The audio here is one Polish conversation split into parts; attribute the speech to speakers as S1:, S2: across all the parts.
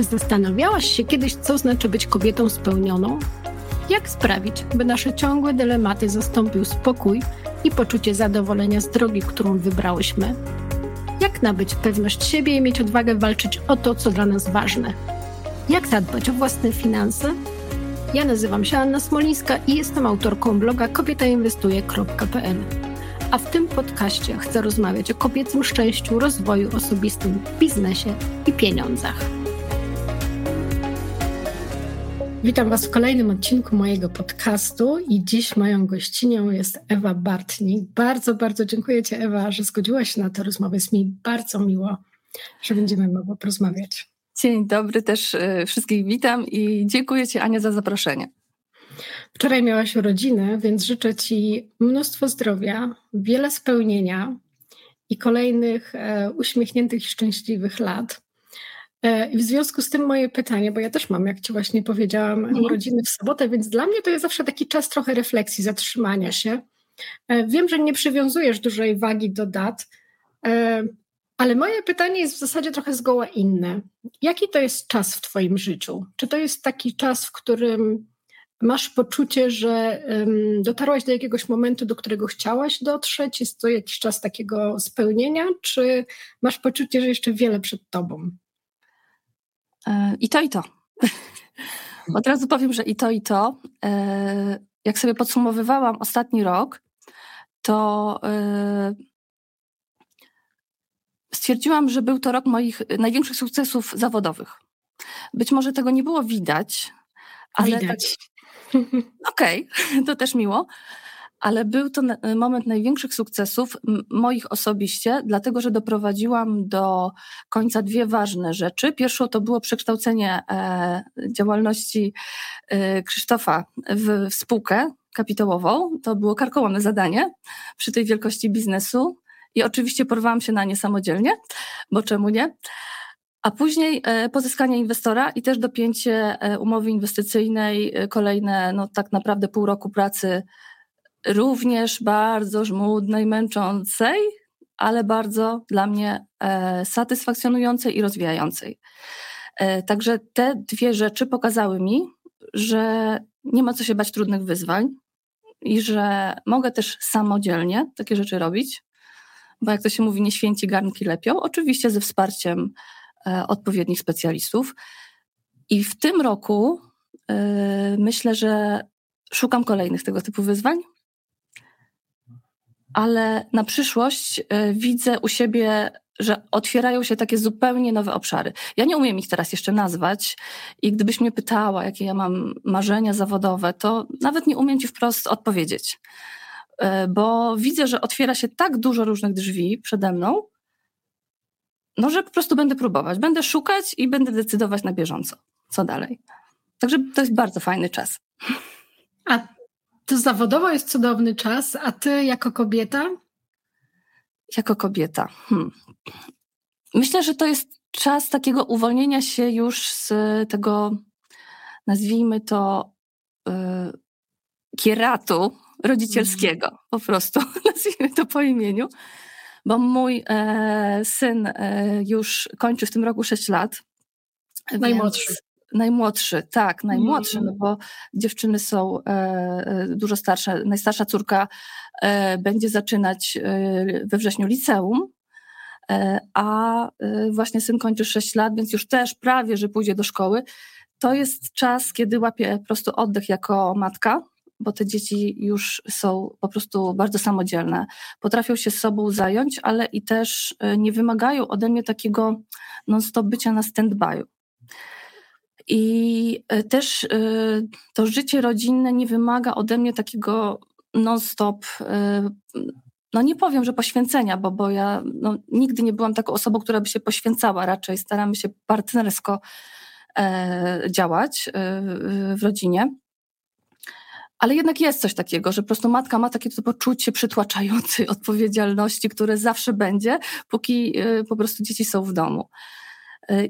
S1: Czy zastanawiałaś się kiedyś, co znaczy być kobietą spełnioną? Jak sprawić, by nasze ciągłe dylematy zastąpił spokój i poczucie zadowolenia z drogi, którą wybrałyśmy? Jak nabyć pewność siebie i mieć odwagę walczyć o to, co dla nas ważne? Jak zadbać o własne finanse? Ja nazywam się Anna Smolińska i jestem autorką bloga kobietainwestuje.pl. A w tym podcaście chcę rozmawiać o kobiecym szczęściu, rozwoju osobistym, biznesie i pieniądzach. Witam Was w kolejnym odcinku mojego podcastu i dziś moją gościnią jest Ewa Bartnik. Bardzo, bardzo dziękuję Ci Ewa, że zgodziłaś się na tę rozmowę. Jest mi bardzo miło, że będziemy mogły porozmawiać.
S2: Dzień dobry, też y, wszystkich witam i dziękuję Ci Ania za zaproszenie.
S1: Wczoraj miałaś urodziny, więc życzę Ci mnóstwo zdrowia, wiele spełnienia i kolejnych e, uśmiechniętych i szczęśliwych lat. E, I w związku z tym moje pytanie, bo ja też mam, jak Ci właśnie powiedziałam, mhm. urodziny w sobotę, więc dla mnie to jest zawsze taki czas trochę refleksji, zatrzymania się. E, wiem, że nie przywiązujesz dużej wagi do dat, e, ale moje pytanie jest w zasadzie trochę zgoła inne. Jaki to jest czas w Twoim życiu? Czy to jest taki czas, w którym masz poczucie, że dotarłaś do jakiegoś momentu, do którego chciałaś dotrzeć? Jest to jakiś czas takiego spełnienia, czy masz poczucie, że jeszcze wiele przed Tobą?
S2: E, I to, i to. Od razu powiem, że i to, i to. E, jak sobie podsumowywałam ostatni rok, to e, stwierdziłam, że był to rok moich największych sukcesów zawodowych. Być może tego nie było widać,
S1: ale. Widać.
S2: Tak, Okej, okay, to też miło ale był to moment największych sukcesów moich osobiście, dlatego że doprowadziłam do końca dwie ważne rzeczy. Pierwszą to było przekształcenie e, działalności e, Krzysztofa w spółkę kapitałową. To było karkołomne zadanie przy tej wielkości biznesu i oczywiście porwałam się na nie samodzielnie, bo czemu nie? A później e, pozyskanie inwestora i też dopięcie umowy inwestycyjnej, kolejne, no tak naprawdę pół roku pracy również bardzo żmudnej, męczącej, ale bardzo dla mnie e, satysfakcjonującej i rozwijającej. E, także te dwie rzeczy pokazały mi, że nie ma co się bać trudnych wyzwań i że mogę też samodzielnie takie rzeczy robić, bo jak to się mówi, nie święci garnki lepią, oczywiście ze wsparciem e, odpowiednich specjalistów. I w tym roku myślę, że szukam kolejnych tego typu wyzwań ale na przyszłość e, widzę u siebie, że otwierają się takie zupełnie nowe obszary. Ja nie umiem ich teraz jeszcze nazwać i gdybyś mnie pytała, jakie ja mam marzenia zawodowe, to nawet nie umiem ci wprost odpowiedzieć, e, bo widzę, że otwiera się tak dużo różnych drzwi przede mną, no, że po prostu będę próbować, będę szukać i będę decydować na bieżąco, co dalej. Także to jest bardzo fajny czas.
S1: A to zawodowo jest cudowny czas, a ty jako kobieta?
S2: Jako kobieta. Hmm. Myślę, że to jest czas takiego uwolnienia się już z tego, nazwijmy to, yy, kieratu rodzicielskiego, mm. po prostu, nazwijmy to po imieniu, bo mój e, syn e, już kończy w tym roku 6 lat.
S1: Najmłodszy.
S2: Najmłodszy, tak, najmłodszy, mm. no bo dziewczyny są e, e, dużo starsze. Najstarsza córka e, będzie zaczynać e, we wrześniu liceum, e, a e, właśnie syn kończy 6 lat, więc już też prawie, że pójdzie do szkoły. To jest czas, kiedy łapię po prostu oddech jako matka, bo te dzieci już są po prostu bardzo samodzielne. Potrafią się sobą zająć, ale i też nie wymagają ode mnie takiego non-stop bycia na stand-by'u. I e, też e, to życie rodzinne nie wymaga ode mnie takiego non-stop, e, no nie powiem, że poświęcenia, bo, bo ja no, nigdy nie byłam taką osobą, która by się poświęcała, raczej staramy się partnersko działać w rodzinie. Ale jednak jest coś takiego, że po prostu matka ma takie to poczucie przytłaczającej odpowiedzialności, które zawsze będzie, póki po prostu dzieci są w domu.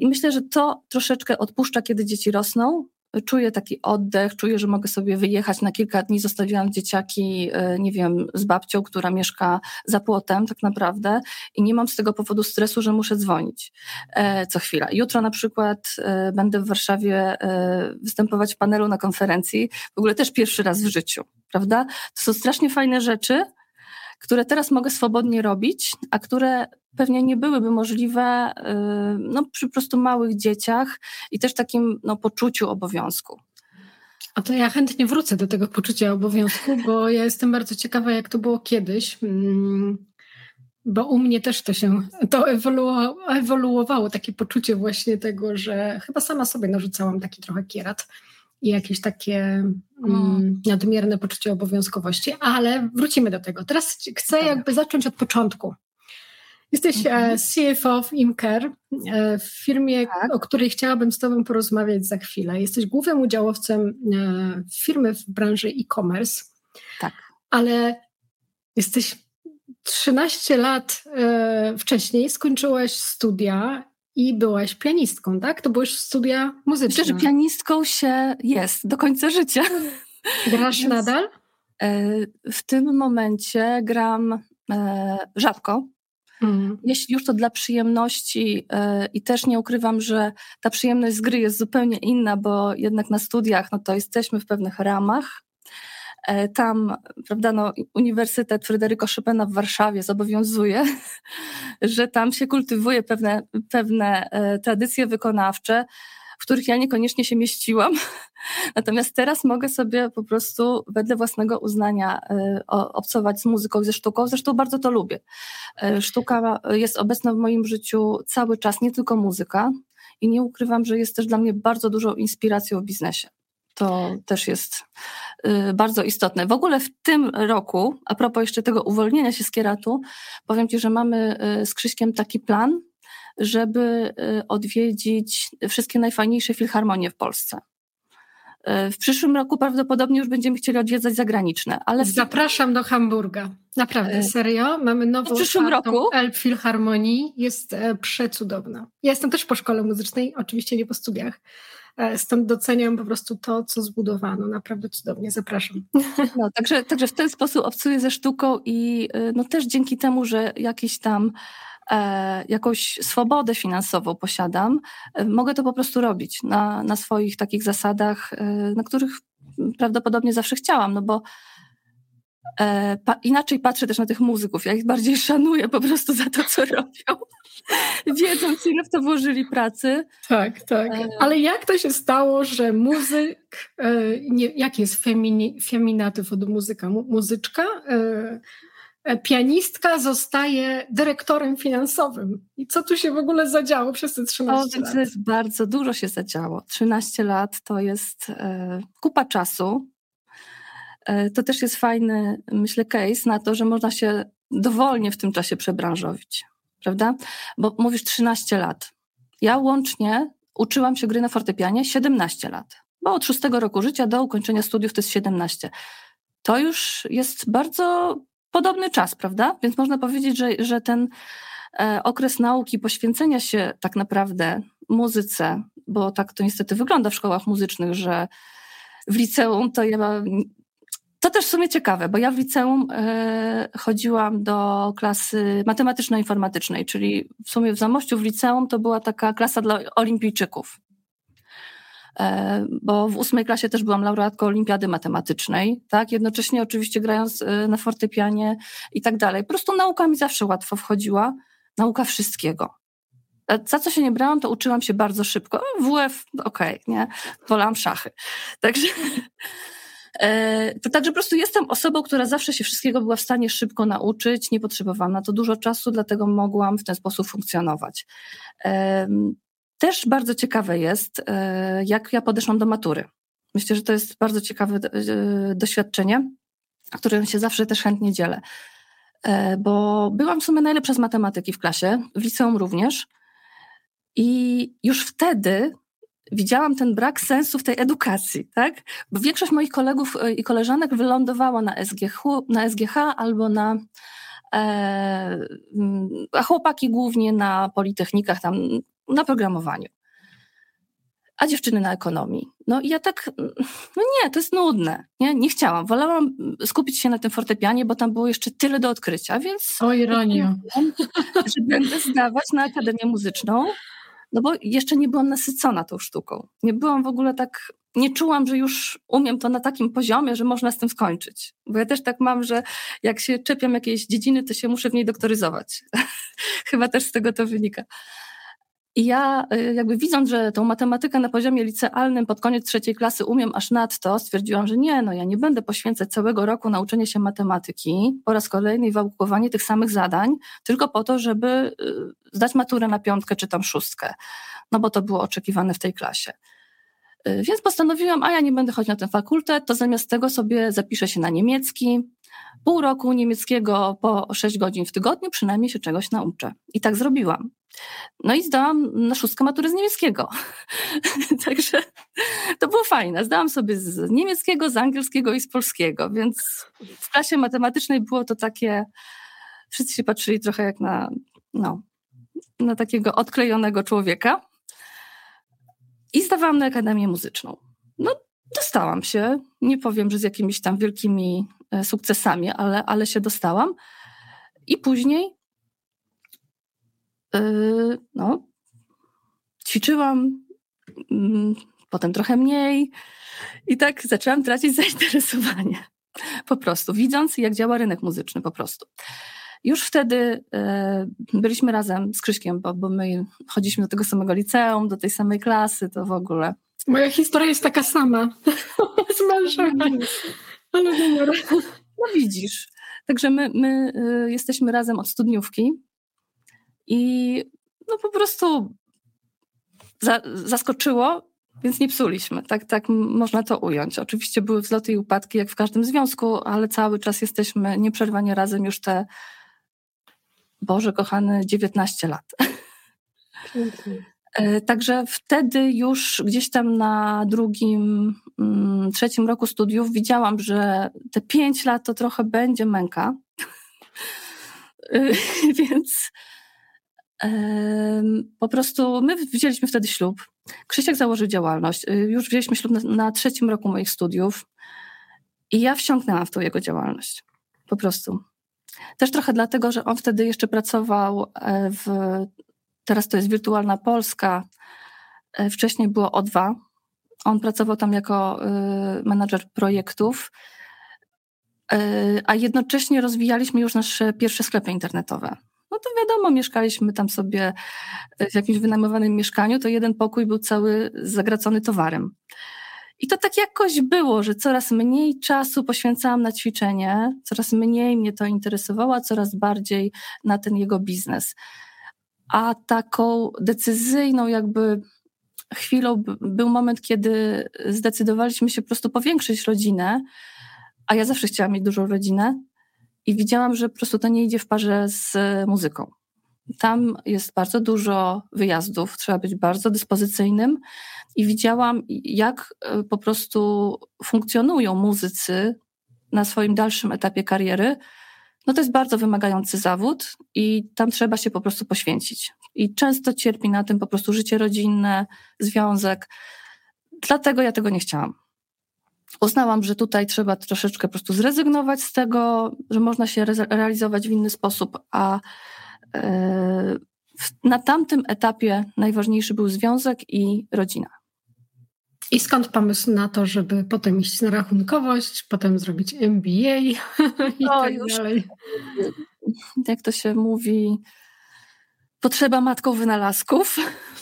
S2: I myślę, że to troszeczkę odpuszcza, kiedy dzieci rosną czuję taki oddech, czuję, że mogę sobie wyjechać na kilka dni. Zostawiłam dzieciaki, e, nie wiem, z babcią, która mieszka za płotem tak naprawdę i nie mam z tego powodu stresu, że muszę dzwonić e, co chwila. Jutro na przykład e, będę w Warszawie występować w panelu na konferencji, w ogóle też pierwszy raz w życiu, prawda? To są strasznie fajne rzeczy, które teraz mogę swobodnie robić, a które pewnie nie byłyby możliwe y, no, przy prostu małych dzieciach i też takim no, poczuciu obowiązku.
S1: A to ja chętnie wrócę do tego poczucia obowiązku, bo ja jestem bardzo ciekawa, jak to było kiedyś. Mm, bo u mnie też to się to ewoluowało, ewoluowało, takie poczucie właśnie tego, że chyba sama sobie narzucałam taki trochę kierat i jakieś takie mm, nadmierne poczucie obowiązkowości, ale wrócimy do tego. Teraz chcę jakby zacząć od początku. Jesteś e, mhm. CFO w Imker, e, w firmie, tak. o której chciałabym z Tobą porozmawiać za chwilę. Jesteś głównym udziałowcem e, firmy w branży e-commerce.
S2: Tak.
S1: Ale jesteś 13 lat wcześniej, skończyłaś studia i byłaś pianistką, tak? To byłeś studia muzyczne.
S2: Że pianistką się jest do końca życia.
S1: Grasz Więc nadal?
S2: W tym momencie gram rzadko, Mhm. Jeśli już to dla przyjemności yy, i też nie ukrywam, że ta przyjemność z gry jest zupełnie inna, bo jednak na studiach no to jesteśmy w pewnych ramach. Yy, tam, prawda, no, Uniwersytet Fryderyko Chopina w Warszawie zobowiązuje, że tam się kultywuje pewne, pewne yy, tradycje wykonawcze, w których ja niekoniecznie się mieściłam. Natomiast teraz mogę sobie po prostu wedle własnego uznania y, obcować z muzyką, ze sztuką. Zresztą bardzo to lubię. Sztuka jest obecna w moim życiu cały czas, nie tylko muzyka. I nie ukrywam, że jest też dla mnie bardzo dużą inspiracją w biznesie. To też jest bardzo istotne. W ogóle w tym roku, a propos jeszcze tego uwolnienia się z kieratu, powiem Ci, że mamy z Krzyśkiem taki plan, żeby y, odwiedzić wszystkie najfajniejsze filharmonie w Polsce. Y, w przyszłym roku prawdopodobnie już będziemy chcieli odwiedzać zagraniczne, ale...
S1: Zapraszam do Hamburga. Naprawdę, y, serio. Mamy nową
S2: w przyszłym roku
S1: Elb Filharmonii. Jest e, przecudowna. Ja jestem też po szkole muzycznej, oczywiście nie po studiach. E, stąd doceniam po prostu to, co zbudowano. Naprawdę cudownie, zapraszam.
S2: No, także, także w ten sposób obcuję ze sztuką i no, też dzięki temu, że jakiś tam E, jakąś swobodę finansową posiadam, e, mogę to po prostu robić na, na swoich takich zasadach, e, na których prawdopodobnie zawsze chciałam, no bo pa, inaczej patrzę też na tych muzyków. Ja ich bardziej szanuję po prostu za to, co robią. Wiedząc, ile w to włożyli pracy.
S1: Tak, tak. Ale jak to się stało, że muzyk, nie, jaki jest femini, feminatyw od muzyka? Muzyczka? E, pianistka zostaje dyrektorem finansowym. I co tu się w ogóle zadziało przez te 13 o, lat?
S2: To jest bardzo dużo się zadziało. 13 lat to jest e, kupa czasu. E, to też jest fajny, myślę, case na to, że można się dowolnie w tym czasie przebranżowić. Prawda? Bo mówisz 13 lat. Ja łącznie uczyłam się gry na fortepianie 17 lat. Bo od 6 roku życia do ukończenia studiów to jest 17. To już jest bardzo podobny czas, prawda? Więc można powiedzieć, że, że ten e, okres nauki, poświęcenia się tak naprawdę muzyce, bo tak to niestety wygląda w szkołach muzycznych, że w liceum to ja. To też w sumie ciekawe, bo ja w liceum e, chodziłam do klasy matematyczno-informatycznej, czyli w sumie w Zamościu w liceum to była taka klasa dla olimpijczyków. E, bo w ósmej klasie też byłam laureatką olimpiady matematycznej, tak, jednocześnie oczywiście grając e, na fortepianie i tak dalej. Po prostu nauka mi zawsze łatwo wchodziła, nauka wszystkiego. Za co się nie brałam, to uczyłam się bardzo szybko. WF, okej, okay, nie, wolałam szachy. Także... To także po prostu jestem osobą, która zawsze się wszystkiego była w stanie szybko nauczyć, nie potrzebowałam na to dużo czasu, dlatego mogłam w ten sposób funkcjonować. Też bardzo ciekawe jest, e, jak ja podeszłam do matury. Myślę, że to jest bardzo ciekawe e, doświadczenie, którym się zawsze też chętnie dzielę. E, bo byłam w sumie najlepsza z matematyki w klasie, w liceum również. I już wtedy widziałam ten brak sensu w tej edukacji, tak? Bo większość moich kolegów i koleżanek wylądowała na SGH, na SGH albo na a chłopaki głównie na politechnikach, tam na programowaniu. a dziewczyny na ekonomii. No i ja tak, no nie, to jest nudne. Nie, nie chciałam. Wolałam skupić się na tym fortepianie, bo tam było jeszcze tyle do odkrycia, więc...
S1: O ironia.
S2: Że będę zdawać na Akademię Muzyczną, no bo jeszcze nie byłam nasycona tą sztuką. Nie byłam w ogóle tak, nie czułam, że już umiem to na takim poziomie, że można z tym skończyć. Bo ja też tak mam, że jak się czepiam jakiejś dziedziny, to się muszę w niej doktoryzować. Chyba też z tego to wynika. I ja y, jakby widząc, że tą matematykę na poziomie licealnym pod koniec trzeciej klasy umiem aż nadto, stwierdziłam, że nie, no ja nie będę poświęcać całego roku na uczenie się matematyki po raz kolejny i wałkowanie tych samych zadań, tylko po to, żeby y, zdać maturę na piątkę czy tam szóstkę. No bo to było oczekiwane w tej klasie. Y, więc postanowiłam, a ja nie będę chodzić na ten fakultet, to zamiast tego sobie zapiszę się na niemiecki. Pół roku niemieckiego po 6 godzin w tygodniu przynajmniej się czegoś nauczę. I tak zrobiłam. No i zdałam na szóstkę matury z niemieckiego. Także to było fajne. Zdałam sobie z niemieckiego, z angielskiego i z polskiego, więc w klasie matematycznej było to takie, wszyscy się patrzyli trochę jak na, no, na takiego odklejonego człowieka. I zdawałam na Akademię Muzyczną. No, dostałam się. Nie powiem, że z jakimiś tam wielkimi sukcesami, ale, ale się dostałam. I później yy, no, ćwiczyłam, yy, potem trochę mniej i tak zaczęłam tracić zainteresowanie. Po prostu, widząc jak działa rynek muzyczny po prostu. Już wtedy yy, byliśmy razem z Krzyśkiem, bo, bo my chodziliśmy do tego samego liceum, do tej samej klasy, to w ogóle.
S1: Moja historia jest taka sama z mężem, ale numer.
S2: No widzisz. Także my, my y, jesteśmy razem od studniówki i no po prostu za, zaskoczyło, więc nie psuliśmy. Tak, tak można to ująć. Oczywiście były wzloty i upadki, jak w każdym związku, ale cały czas jesteśmy nieprzerwanie razem już te, Boże kochany, 19 lat. E, także wtedy już gdzieś tam na drugim, mm, trzecim roku studiów widziałam, że te pięć lat to trochę będzie męka. E, więc po prostu my wzięliśmy wtedy ślub. Krzysiek założył działalność. Y, już wzięliśmy ślub na, na trzecim roku moich studiów i ja wsiąknęłam w tą jego działalność. Po prostu. Też trochę dlatego, że on wtedy jeszcze pracował e, w. Teraz to jest Wirtualna Polska. E, wcześniej było O2. On pracował tam jako y, menadżer projektów, e, a jednocześnie rozwijaliśmy już nasze pierwsze sklepy internetowe. No to wiadomo, mieszkaliśmy tam sobie w jakimś wynajmowanym mieszkaniu, to jeden pokój był cały zagracony towarem. I to tak jakoś było, że coraz mniej czasu poświęcałam na ćwiczenie, coraz mniej mnie to interesowało, a coraz bardziej na ten jego biznes. A taką decyzyjną jakby chwilą był moment, kiedy zdecydowaliśmy się po prostu powiększyć rodzinę, a ja zawsze chciałam mieć dużą rodzinę, i widziałam, że po prostu to nie idzie w parze z muzyką. Tam jest bardzo dużo wyjazdów, trzeba być bardzo dyspozycyjnym i widziałam, jak e, po prostu funkcjonują muzycy na swoim dalszym etapie kariery. No to jest bardzo wymagający zawód i tam trzeba się po prostu poświęcić. I często cierpi na tym po prostu życie rodzinne, związek. Dlatego ja tego nie chciałam uznałam, że tutaj trzeba troszeczkę po prostu zrezygnować z tego, że można się re realizować w inny sposób, a e, na tamtym etapie najważniejszy był związek i rodzina.
S1: I skąd pomysł na to, żeby potem iść na rachunkowość, potem zrobić MBA i no, tak już, dalej?
S2: Jak to się mówi, potrzeba matką wynalazków.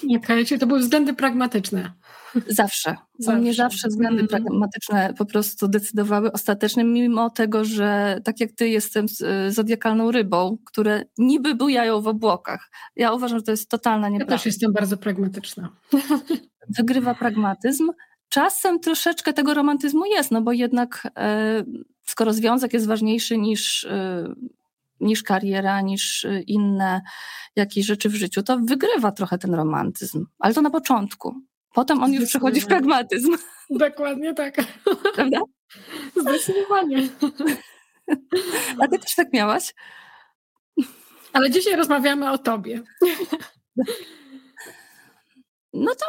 S1: Nie, to były względy pragmatyczne.
S2: Zawsze. zawsze. U mnie zawsze względy mm. pragmatyczne po prostu decydowały ostatecznie, mimo tego, że tak jak ty jestem zodiakalną rybą, które niby bujają w obłokach. Ja uważam, że to jest totalna nieprawda.
S1: Ja też jestem bardzo pragmatyczna.
S2: Wygrywa pragmatyzm. Czasem troszeczkę tego romantyzmu jest, no bo jednak e, skoro związek jest ważniejszy niż e, niż kariera, niż inne jakieś rzeczy w życiu, to wygrywa trochę ten romantyzm. Ale to na początku. Potem on już przechodzi w pragmatyzm.
S1: Dokładnie tak.
S2: Prawda?
S1: Zdecydowanie.
S2: A ty też tak miałaś?
S1: Ale dzisiaj rozmawiamy o tobie.
S2: No to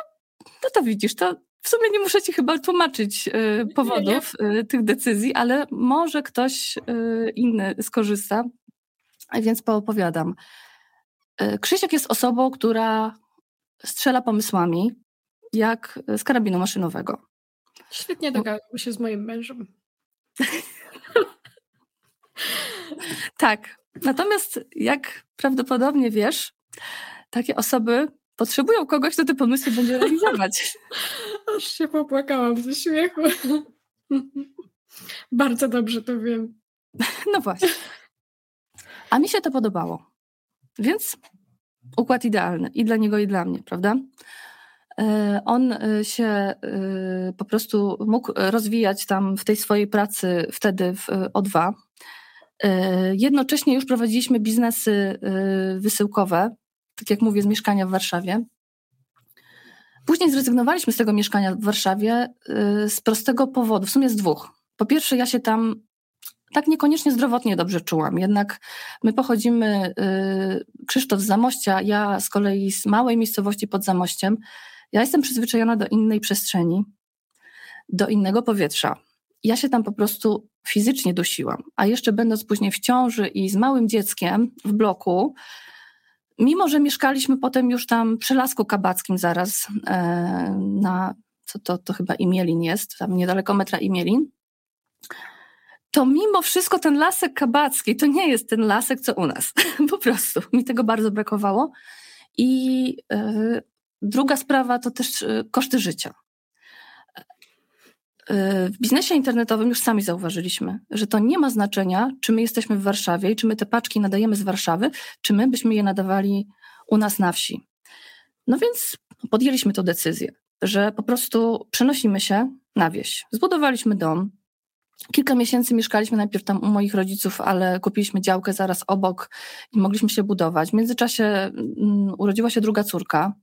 S2: No to widzisz, to w sumie nie muszę ci chyba tłumaczyć y, powodów y, tych decyzji, ale może ktoś y, inny skorzysta, więc poopowiadam. Krzysiek jest osobą, która strzela pomysłami, jak z karabinu maszynowego.
S1: Świetnie dogadał się z moim mężem.
S2: tak. Natomiast jak prawdopodobnie wiesz, takie osoby potrzebują kogoś, kto te pomysły będzie realizować.
S1: Aż się popłakałam ze śmiechu. Bardzo dobrze to wiem.
S2: No właśnie. A mi się to podobało. Więc układ idealny i dla niego, i dla mnie, prawda? E, on e, się e, po prostu mógł rozwijać tam w tej swojej pracy wtedy w O2. Jednocześnie już prowadziliśmy biznesy wysyłkowe, tak jak mówię, z mieszkania w Warszawie. Później zrezygnowaliśmy z tego mieszkania w Warszawie z prostego powodu, w sumie z dwóch. Po pierwsze, ja się tam tak niekoniecznie zdrowotnie dobrze czułam. Jednak my pochodzimy, Krzysztof z Zamościa, ja z kolei z małej miejscowości pod Zamościem. Ja jestem przyzwyczajona do innej przestrzeni, do innego powietrza. Ja się tam po prostu fizycznie dusiłam, a jeszcze będąc później w ciąży i z małym dzieckiem w bloku, mimo że mieszkaliśmy potem już tam przy Lasku Kabackim zaraz e, na, co to, to chyba Imielin jest, tam niedaleko metra Imielin, to mimo wszystko ten lasek kabacki to nie jest ten lasek, co u nas. po prostu mi tego bardzo brakowało. I e, Druga sprawa to też e, koszty życia. W biznesie internetowym już sami zauważyliśmy, że to nie ma znaczenia, czy my jesteśmy w Warszawie i czy my te paczki nadajemy z Warszawy, czy my byśmy je nadawali u nas na wsi. No więc podjęliśmy tę decyzję, że po prostu przenosimy się na wieś. Zbudowaliśmy dom. Kilka miesięcy mieszkaliśmy najpierw tam u moich rodziców, ale kupiliśmy działkę zaraz obok i mogliśmy się budować. W międzyczasie mm, urodziła się druga córka.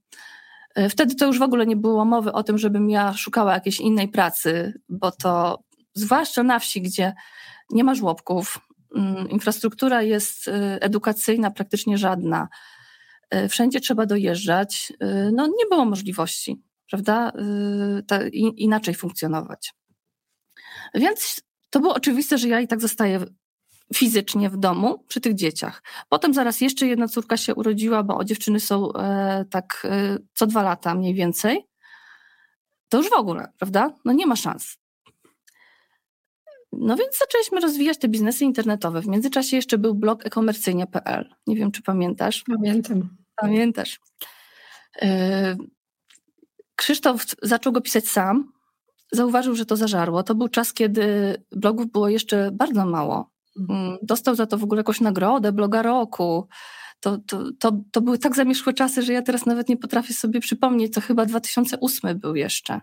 S2: E, wtedy to już w ogóle nie było mowy o tym, żebym ja szukała jakiejś innej pracy, bo to zwłaszcza na wsi, gdzie nie ma żłobków, mm, infrastruktura jest e, edukacyjna praktycznie żadna, e, wszędzie trzeba dojeżdżać, no nie było możliwości, prawda, inaczej funkcjonować. Więc to było oczywiste, że ja i tak zostaję fizycznie w domu przy tych dzieciach. Potem zaraz jeszcze jedna córka się urodziła, bo dziewczyny są e, tak e, co dwa lata mniej więcej. To już w ogóle, prawda? No nie ma szans. No więc zaczęliśmy rozwijać te biznesy internetowe. W międzyczasie jeszcze był blog e-komercyjnie.pl. Nie wiem, czy pamiętasz?
S1: Pamiętam.
S2: Pamiętasz. E, Krzysztof zaczął go pisać sam. Zauważył, że to zażarło. To był czas, kiedy blogów było jeszcze bardzo mało. Mm, dostał za to w ogóle jakąś nagrodę, bloga roku. To, to, to, to były tak zamierzchłe czasy, że ja teraz nawet nie potrafię sobie przypomnieć, to chyba 2008 był jeszcze.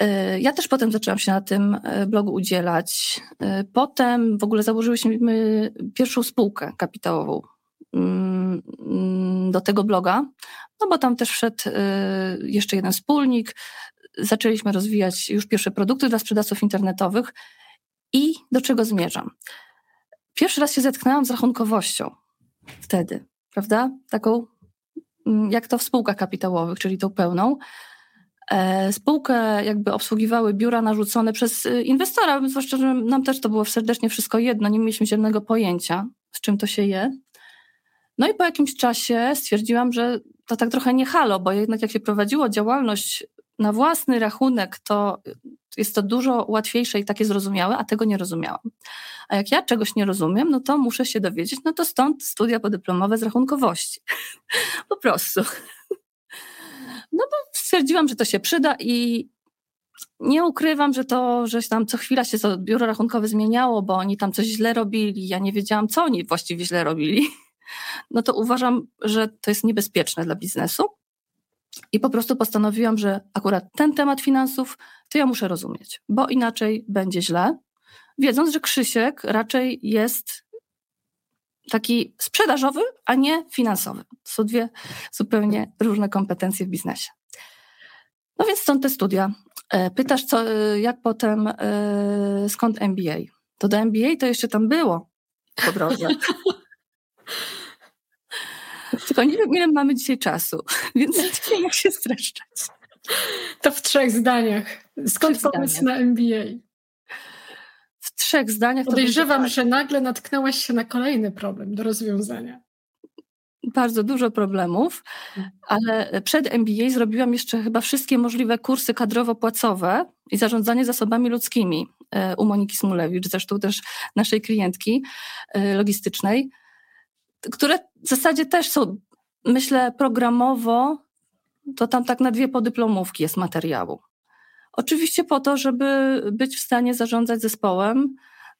S2: E, ja też potem zaczęłam się na tym e, blogu udzielać. E, potem w ogóle założyłyśmy pierwszą spółkę kapitałową mm, mm, do tego bloga, no bo tam też wszedł jeszcze jeden wspólnik. Zaczęliśmy rozwijać już pierwsze produkty dla sprzedawców internetowych i do czego zmierzam? Pierwszy raz się zetknęłam z rachunkowością wtedy, prawda? Taką, mm, jak to w spółkach kapitałowych, czyli tą pełną. E, spółkę jakby obsługiwały biura narzucone przez y, inwestora, zwłaszcza, że nam też to było serdecznie wszystko jedno, nie mieliśmy zielonego pojęcia, z czym to się je. No i po jakimś czasie stwierdziłam, że to tak trochę nie halo, bo jednak jak się prowadziło działalność na własny rachunek, to jest to dużo łatwiejsze i takie zrozumiałe, a tego nie rozumiałam. A jak ja czegoś nie rozumiem, no to muszę się dowiedzieć, no to stąd studia podyplomowe z rachunkowości. po prostu. no bo stwierdziłam, że to się przyda i nie ukrywam, że to, że tam co chwila się to biuro rachunkowe zmieniało, bo oni tam coś źle robili, ja nie wiedziałam, co oni właściwie źle robili. No to uważam, że to jest niebezpieczne dla biznesu. I po prostu postanowiłam, że akurat ten temat finansów to ja muszę rozumieć, bo inaczej będzie źle, wiedząc, że Krzysiek raczej jest taki sprzedażowy, a nie finansowy. To są dwie zupełnie różne kompetencje w biznesie. No więc stąd te studia. E, pytasz, co, e, jak potem, e, skąd MBA? To do MBA to jeszcze tam było po drodze. Tylko nie wiem, ile mamy dzisiaj czasu, więc nie wiem, jak się streszczać.
S1: To w trzech zdaniach. Skąd trzech pomysł zdaniach. na MBA?
S2: W trzech zdaniach.
S1: Podejrzewam, że nagle natknęłaś się na kolejny problem do rozwiązania.
S2: Bardzo dużo problemów, ale przed MBA zrobiłam jeszcze chyba wszystkie możliwe kursy kadrowo-płacowe i zarządzanie zasobami ludzkimi e, u Moniki Smulewicz, zresztą też naszej klientki e, logistycznej, które w zasadzie też są, myślę, programowo, to tam tak na dwie podyplomówki jest materiału. Oczywiście po to, żeby być w stanie zarządzać zespołem,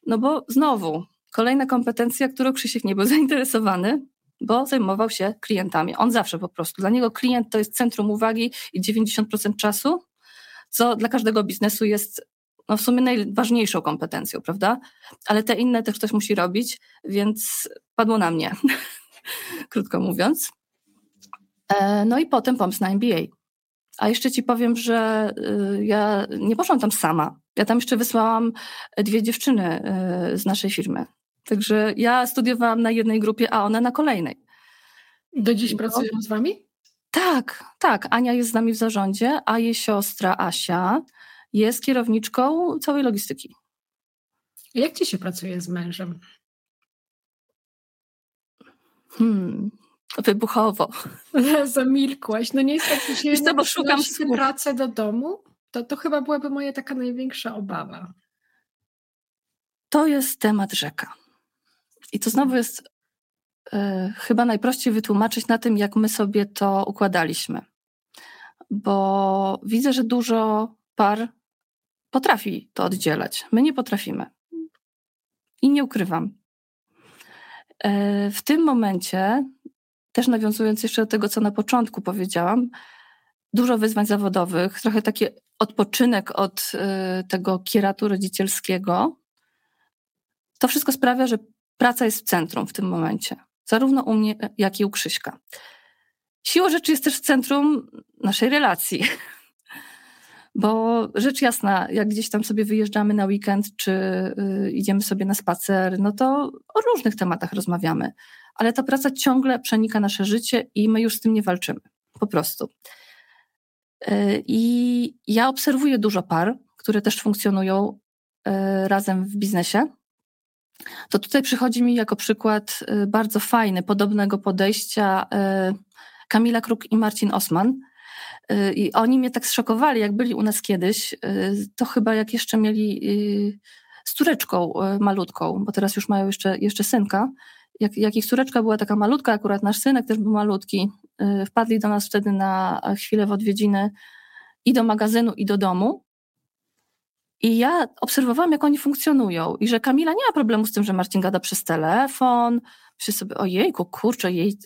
S2: no bo znowu, kolejna kompetencja, którą Krzysiek nie był zainteresowany, bo zajmował się klientami. On zawsze po prostu. Dla niego klient to jest centrum uwagi i 90% czasu, co dla każdego biznesu jest no w sumie najważniejszą kompetencją, prawda? Ale te inne też ktoś musi robić, więc padło na mnie, krótko mówiąc. E, no i potem pomysł na MBA. A jeszcze ci powiem, że y, ja nie poszłam tam sama. Ja tam jeszcze wysłałam dwie dziewczyny y, z naszej firmy. Także ja studiowałam na jednej grupie, a one na kolejnej.
S1: Do dziś no. pracują z wami?
S2: Tak, tak. Ania jest z nami w zarządzie, a jej siostra Asia jest kierowniczką całej logistyki.
S1: Jak ci się pracuje z mężem?
S2: Hmm, wybuchowo.
S1: Zamilkłaś. No nie jest tak, że się
S2: Wiesz co, bo szukam
S1: pracę do domu. To, to chyba byłaby moja taka największa obawa.
S2: To jest temat rzeka. I to znowu jest y, chyba najprościej wytłumaczyć na tym, jak my sobie to układaliśmy. Bo widzę, że dużo par potrafi to oddzielać. My nie potrafimy. I nie ukrywam. Y, w tym momencie, też nawiązując jeszcze do tego, co na początku powiedziałam, dużo wyzwań zawodowych, trochę taki odpoczynek od y, tego kieratu rodzicielskiego. To wszystko sprawia, że praca jest w centrum w tym momencie, zarówno u mnie, jak i u Krzyśka. Siła rzeczy jest też w centrum naszej relacji. Bo rzecz jasna, jak gdzieś tam sobie wyjeżdżamy na weekend, czy y, idziemy sobie na spacer, no to o różnych tematach rozmawiamy. Ale ta praca ciągle przenika nasze życie i my już z tym nie walczymy. Po prostu. Y, I ja obserwuję dużo par, które też funkcjonują y, razem w biznesie to tutaj przychodzi mi jako przykład y, bardzo fajny, podobnego podejścia y, Kamila Kruk i Marcin Osman. Y, I oni mnie tak zszokowali, jak byli u nas kiedyś, to chyba jak jeszcze mieli z córeczką malutką, bo teraz już mają jeszcze, jeszcze synka. Jak, jak ich córeczka była taka malutka, akurat nasz synek też był malutki, wpadli do nas wtedy na chwilę w odwiedziny i do magazynu, i do domu. I ja obserwowałam, jak oni funkcjonują i że Kamila nie ma problemu z tym, że Marcin gada przez telefon. Myślę sobie, ojejku, kurczę, jej,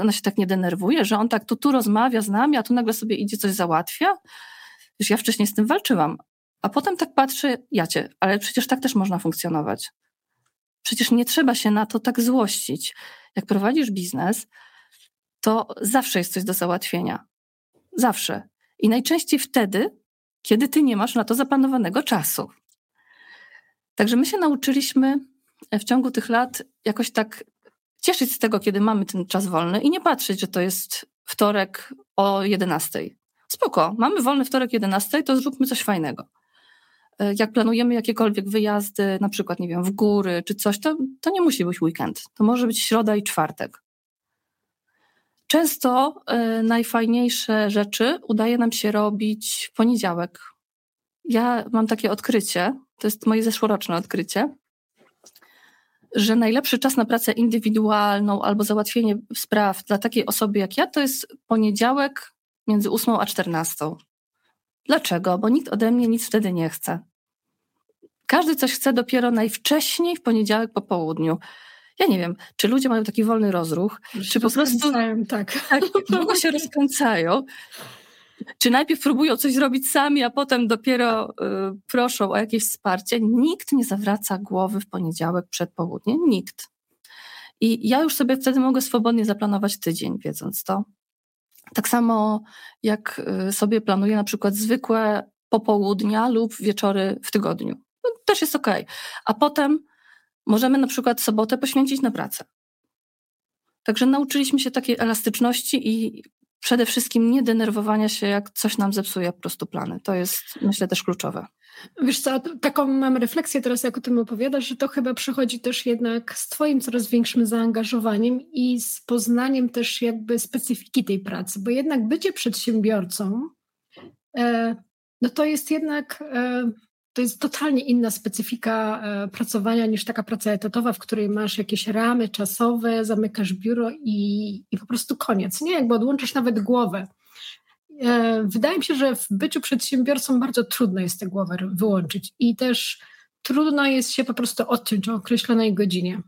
S2: ona się tak nie denerwuje, że on tak tu, tu rozmawia z nami, a tu nagle sobie idzie coś załatwia. Wiesz, ja wcześniej z tym walczyłam. A potem tak patrzę, jacie, ale przecież tak też można funkcjonować. Przecież nie trzeba się na to tak złościć. Jak prowadzisz biznes, to zawsze jest coś do załatwienia. Zawsze. I najczęściej wtedy, kiedy ty nie masz na to zaplanowanego czasu. Także my się nauczyliśmy w ciągu tych lat jakoś tak cieszyć z tego, kiedy mamy ten czas wolny i nie patrzeć, że to jest wtorek o 11. Spoko, mamy wolny wtorek 11, to zróbmy coś fajnego. Jak planujemy jakiekolwiek wyjazdy, na przykład, nie wiem, w góry czy coś, to, to nie musi być weekend. To może być środa i czwartek. Często y, najfajniejsze rzeczy udaje nam się robić w poniedziałek. Ja mam takie odkrycie, to jest moje zeszłoroczne odkrycie, że najlepszy czas na pracę indywidualną albo załatwienie spraw dla takiej osoby jak ja to jest poniedziałek między 8 a 14. Dlaczego? Bo nikt ode mnie nic wtedy nie chce. Każdy coś chce dopiero najwcześniej w poniedziałek po południu ja nie wiem, czy ludzie mają taki wolny rozruch, czy po prostu
S1: tak.
S2: tak długo się rozkręcają, czy najpierw próbują coś zrobić sami, a potem dopiero y, proszą o jakieś wsparcie. Nikt nie zawraca głowy w poniedziałek przed południem, nikt. I ja już sobie wtedy mogę swobodnie zaplanować tydzień, wiedząc to. Tak samo jak y, sobie planuję na przykład zwykłe popołudnia lub wieczory w tygodniu. No, też jest ok. A potem Możemy na przykład sobotę poświęcić na pracę. Także nauczyliśmy się takiej elastyczności i przede wszystkim nie denerwowania się, jak coś nam zepsuje po prostu plany. To jest, myślę, też kluczowe.
S1: Wiesz co, taką mam refleksję teraz, jak o tym opowiadasz, że to chyba przychodzi też jednak z twoim coraz większym zaangażowaniem i z poznaniem też jakby specyfiki tej pracy, bo jednak bycie przedsiębiorcą, e, no to jest jednak e, to jest totalnie inna specyfika e, pracowania niż taka praca etatowa, w której masz jakieś ramy czasowe, zamykasz biuro i, i po prostu koniec. Nie, jakby odłączysz nawet głowę. E, wydaje mi się, że w byciu przedsiębiorcą bardzo trudno jest tę głowę wyłączyć i też trudno jest się po prostu odciąć o określonej godzinie.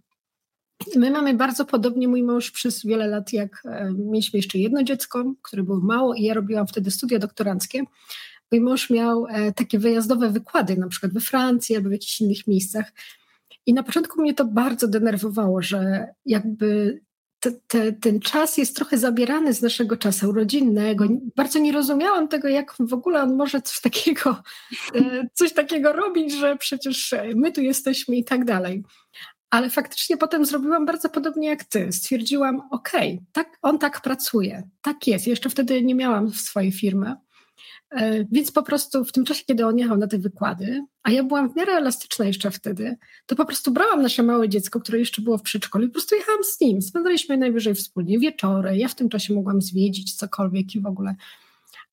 S1: My mamy bardzo podobnie, mój mąż przez wiele lat, jak e, mieliśmy jeszcze jedno dziecko, które było mało i ja robiłam wtedy studia doktoranckie, Mój mąż miał e, takie wyjazdowe wykłady, na przykład we Francji albo w jakichś innych miejscach. I na początku mnie to bardzo denerwowało, że jakby te, te, ten czas jest trochę zabierany z naszego czasu rodzinnego. Bardzo nie rozumiałam tego, jak w ogóle on może coś takiego, e, coś takiego robić, że przecież my tu jesteśmy i tak dalej. Ale faktycznie potem zrobiłam bardzo podobnie jak ty. Stwierdziłam, okej, okay, tak, on tak pracuje, tak jest. Jeszcze wtedy nie miałam swojej firmy. E, więc po prostu w tym czasie, kiedy on jechał na te wykłady, a ja byłam w miarę elastyczna jeszcze wtedy, to po prostu brałam nasze małe dziecko, które jeszcze było w przedszkolu i po prostu jechałam z nim. Spędzaliśmy najwyżej wspólnie wieczory. Ja w tym czasie mogłam zwiedzić cokolwiek i w ogóle.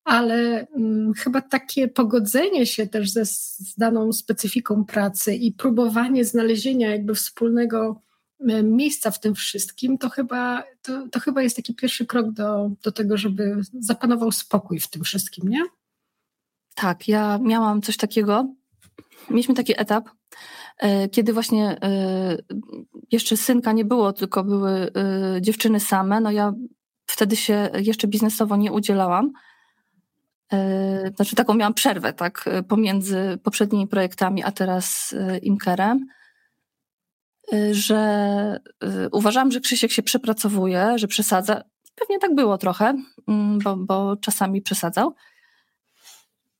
S1: Ale hmm, chyba takie pogodzenie się też ze z daną specyfiką pracy i próbowanie znalezienia jakby wspólnego miejsca w tym wszystkim, to chyba, to, to chyba jest taki pierwszy krok do, do tego, żeby zapanował spokój w tym wszystkim, nie?
S2: Tak, ja miałam coś takiego. Mieliśmy taki etap, e, kiedy właśnie e, jeszcze synka nie było, tylko były e, dziewczyny same. No ja wtedy się jeszcze biznesowo nie udzielałam. Znaczy taką miałam przerwę, tak, pomiędzy poprzednimi projektami, a teraz Imkerem, że uważałam, że Krzysiek się przepracowuje, że przesadza. Pewnie tak było trochę, mm, bo, bo czasami przesadzał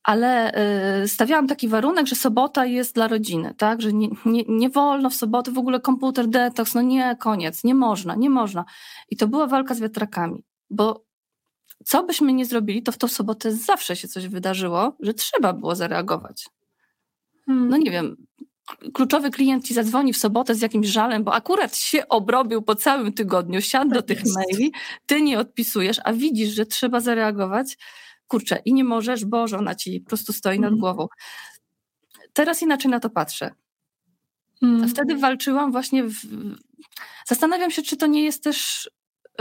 S2: ale y, stawiałam taki warunek, że sobota jest dla rodziny, tak? Że nie, nie, nie wolno w sobotę w ogóle komputer detoks, no nie, koniec, nie można, nie można. I to była walka z wiatrakami, bo co byśmy nie zrobili, to w tą sobotę zawsze się coś wydarzyło, że trzeba było zareagować. Hmm. No nie wiem, kluczowy klient ci zadzwoni w sobotę z jakimś żalem, bo akurat się obrobił po całym tygodniu, siadł do tak tych maili, ty nie odpisujesz, a widzisz, że trzeba zareagować kurczę, i nie możesz, bo żona ci po prostu stoi nad mhm. głową. Teraz inaczej na to patrzę. Hmm. Wtedy walczyłam właśnie. W... Zastanawiam się, czy to nie jest też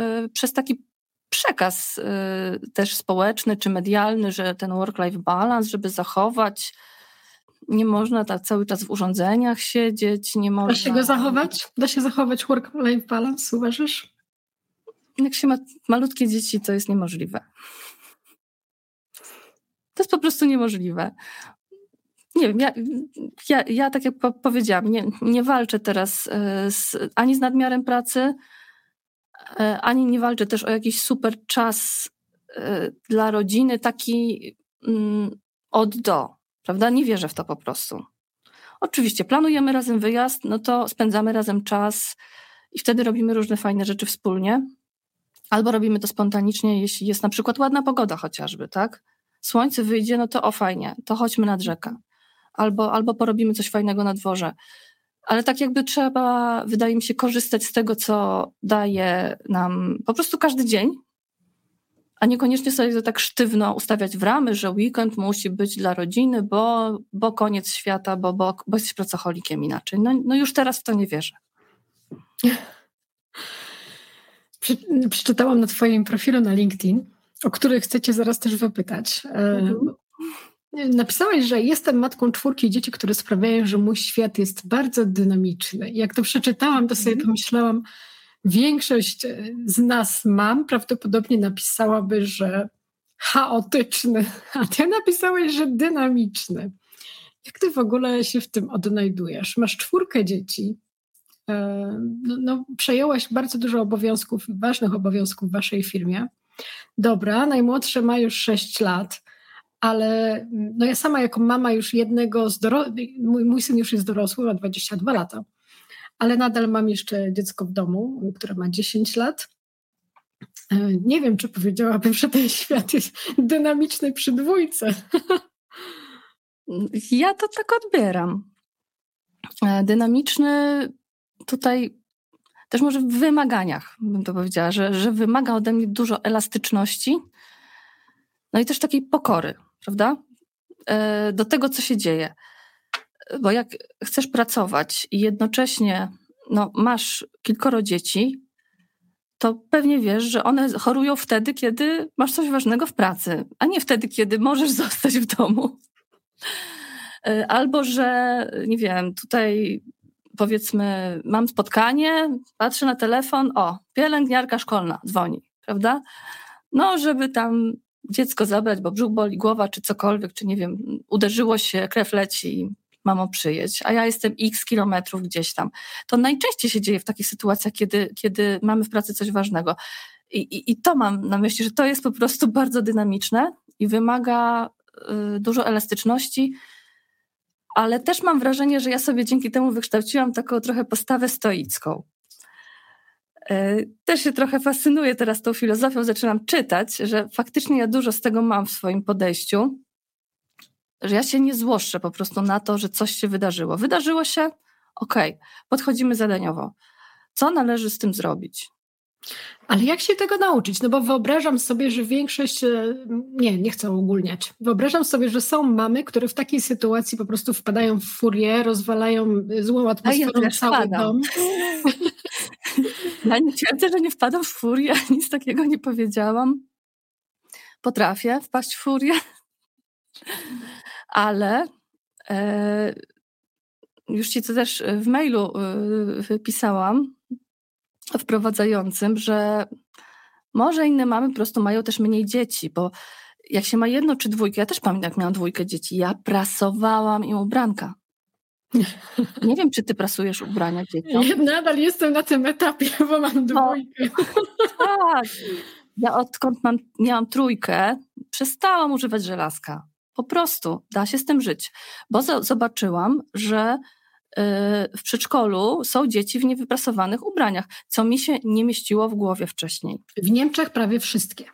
S2: y, przez taki przekaz y, też społeczny czy medialny, że ten work-life balance, żeby zachować, nie można tak cały czas w urządzeniach siedzieć, nie można...
S1: Da się go zachować? Da się zachować work-life balance, uważasz?
S2: Jak się ma malutkie dzieci, to jest niemożliwe. To jest po prostu niemożliwe. Nie wiem, ja, ja, ja tak jak powiedziałam, nie, nie walczę teraz e, z, ani z nadmiarem pracy, e, ani nie walczę też o jakiś super czas e, dla rodziny, taki mm, od do, prawda? Nie wierzę w to po prostu. Oczywiście, planujemy razem wyjazd, no to spędzamy razem czas i wtedy robimy różne fajne rzeczy wspólnie. Albo robimy to spontanicznie, jeśli jest na przykład ładna pogoda chociażby, tak? Słońce wyjdzie, no to o fajnie, to chodźmy nad rzekę. Albo, albo porobimy coś fajnego na dworze. Ale tak jakby trzeba, wydaje mi się, korzystać z tego, co daje nam po prostu każdy dzień, a niekoniecznie sobie to tak sztywno ustawiać w ramy, że weekend musi być dla rodziny, bo, bo koniec świata, bo, bo, bo jesteś pracocholikiem inaczej. No, no już teraz w to nie wierzę.
S1: Przeczytałam na Twoim profilu na LinkedIn, o których chcecie zaraz też wypytać. E, mhm. Napisałeś, że jestem matką czwórki dzieci, które sprawiają, że mój świat jest bardzo dynamiczny. Jak to przeczytałam, to sobie mhm. pomyślałam, większość z nas mam prawdopodobnie napisałaby, że chaotyczny, a ty napisałeś, że dynamiczny. Jak ty w ogóle się w tym odnajdujesz? Masz czwórkę dzieci, e, no, no, przejęłaś bardzo dużo obowiązków, ważnych obowiązków w waszej firmie. Dobra, najmłodsze ma już 6 lat, ale no ja sama jako mama już jednego z dorosłych, mój, mój syn już jest dorosły, ma 22 lata, ale nadal mam jeszcze dziecko w domu, które ma 10 lat Nie wiem, czy powiedziałabym, że ten świat jest dynamiczny przy dwójce.
S2: Ja to tak odbieram. E, dynamiczny tutaj też może w wymaganiach, bym to powiedziała, że, że wymaga ode mnie dużo elastyczności, no i też takiej pokory, prawda? E, do tego, co się dzieje. Bo jak chcesz pracować i jednocześnie no, masz kilkoro dzieci, to pewnie wiesz, że one chorują wtedy, kiedy masz coś ważnego w pracy, a nie wtedy, kiedy możesz zostać w domu. E, albo, że nie wiem, tutaj powiedzmy, mam spotkanie, patrzę na telefon, o, pielęgniarka szkolna dzwoni, prawda? No, żeby tam dziecko zabrać, bo brzuch boli głowa, czy cokolwiek, czy nie wiem, uderzyło się, krew leci, mamo przyjedź, a ja jestem x kilometrów gdzieś tam. To najczęściej się dzieje w takich sytuacjach, kiedy, kiedy mamy w pracy coś ważnego. I, i, I to mam na myśli, że to jest po prostu bardzo dynamiczne i wymaga y, dużo elastyczności, ale też mam wrażenie, że ja sobie dzięki temu wykształciłam taką trochę postawę stoicką. Y, też się trochę fascynuję teraz tą filozofią, zaczynam czytać, że faktycznie ja dużo z tego mam w swoim podejściu że ja się nie złoszczę po prostu na to, że coś się wydarzyło. Wydarzyło się, okej, okay, podchodzimy zadaniowo. Co należy z tym zrobić?
S1: Ale jak się tego nauczyć? No bo wyobrażam sobie, że większość, e, nie, nie chcę ogólniać. Wyobrażam sobie, że są mamy, które w takiej sytuacji po prostu wpadają w furię, rozwalają złą atmosferą ja cały wpadam. dom.
S2: Ja nie twierdzę, że nie wpadam w furię, nic takiego nie powiedziałam. Potrafię wpaść w furię ale e, już ci to też w mailu e, wypisałam wprowadzającym, że może inne mamy po prostu mają też mniej dzieci, bo jak się ma jedno czy dwójkę, ja też pamiętam, jak miałam dwójkę dzieci, ja prasowałam im ubranka. Nie wiem, czy ty prasujesz ubrania dzieciom.
S1: Ja nadal jestem na tym etapie, bo mam dwójkę. No,
S2: tak. Ja odkąd mam, miałam trójkę, przestałam używać żelazka. Po prostu da się z tym żyć, bo zobaczyłam, że w przedszkolu są dzieci w niewyprasowanych ubraniach, co mi się nie mieściło w głowie wcześniej.
S1: W Niemczech prawie wszystkie.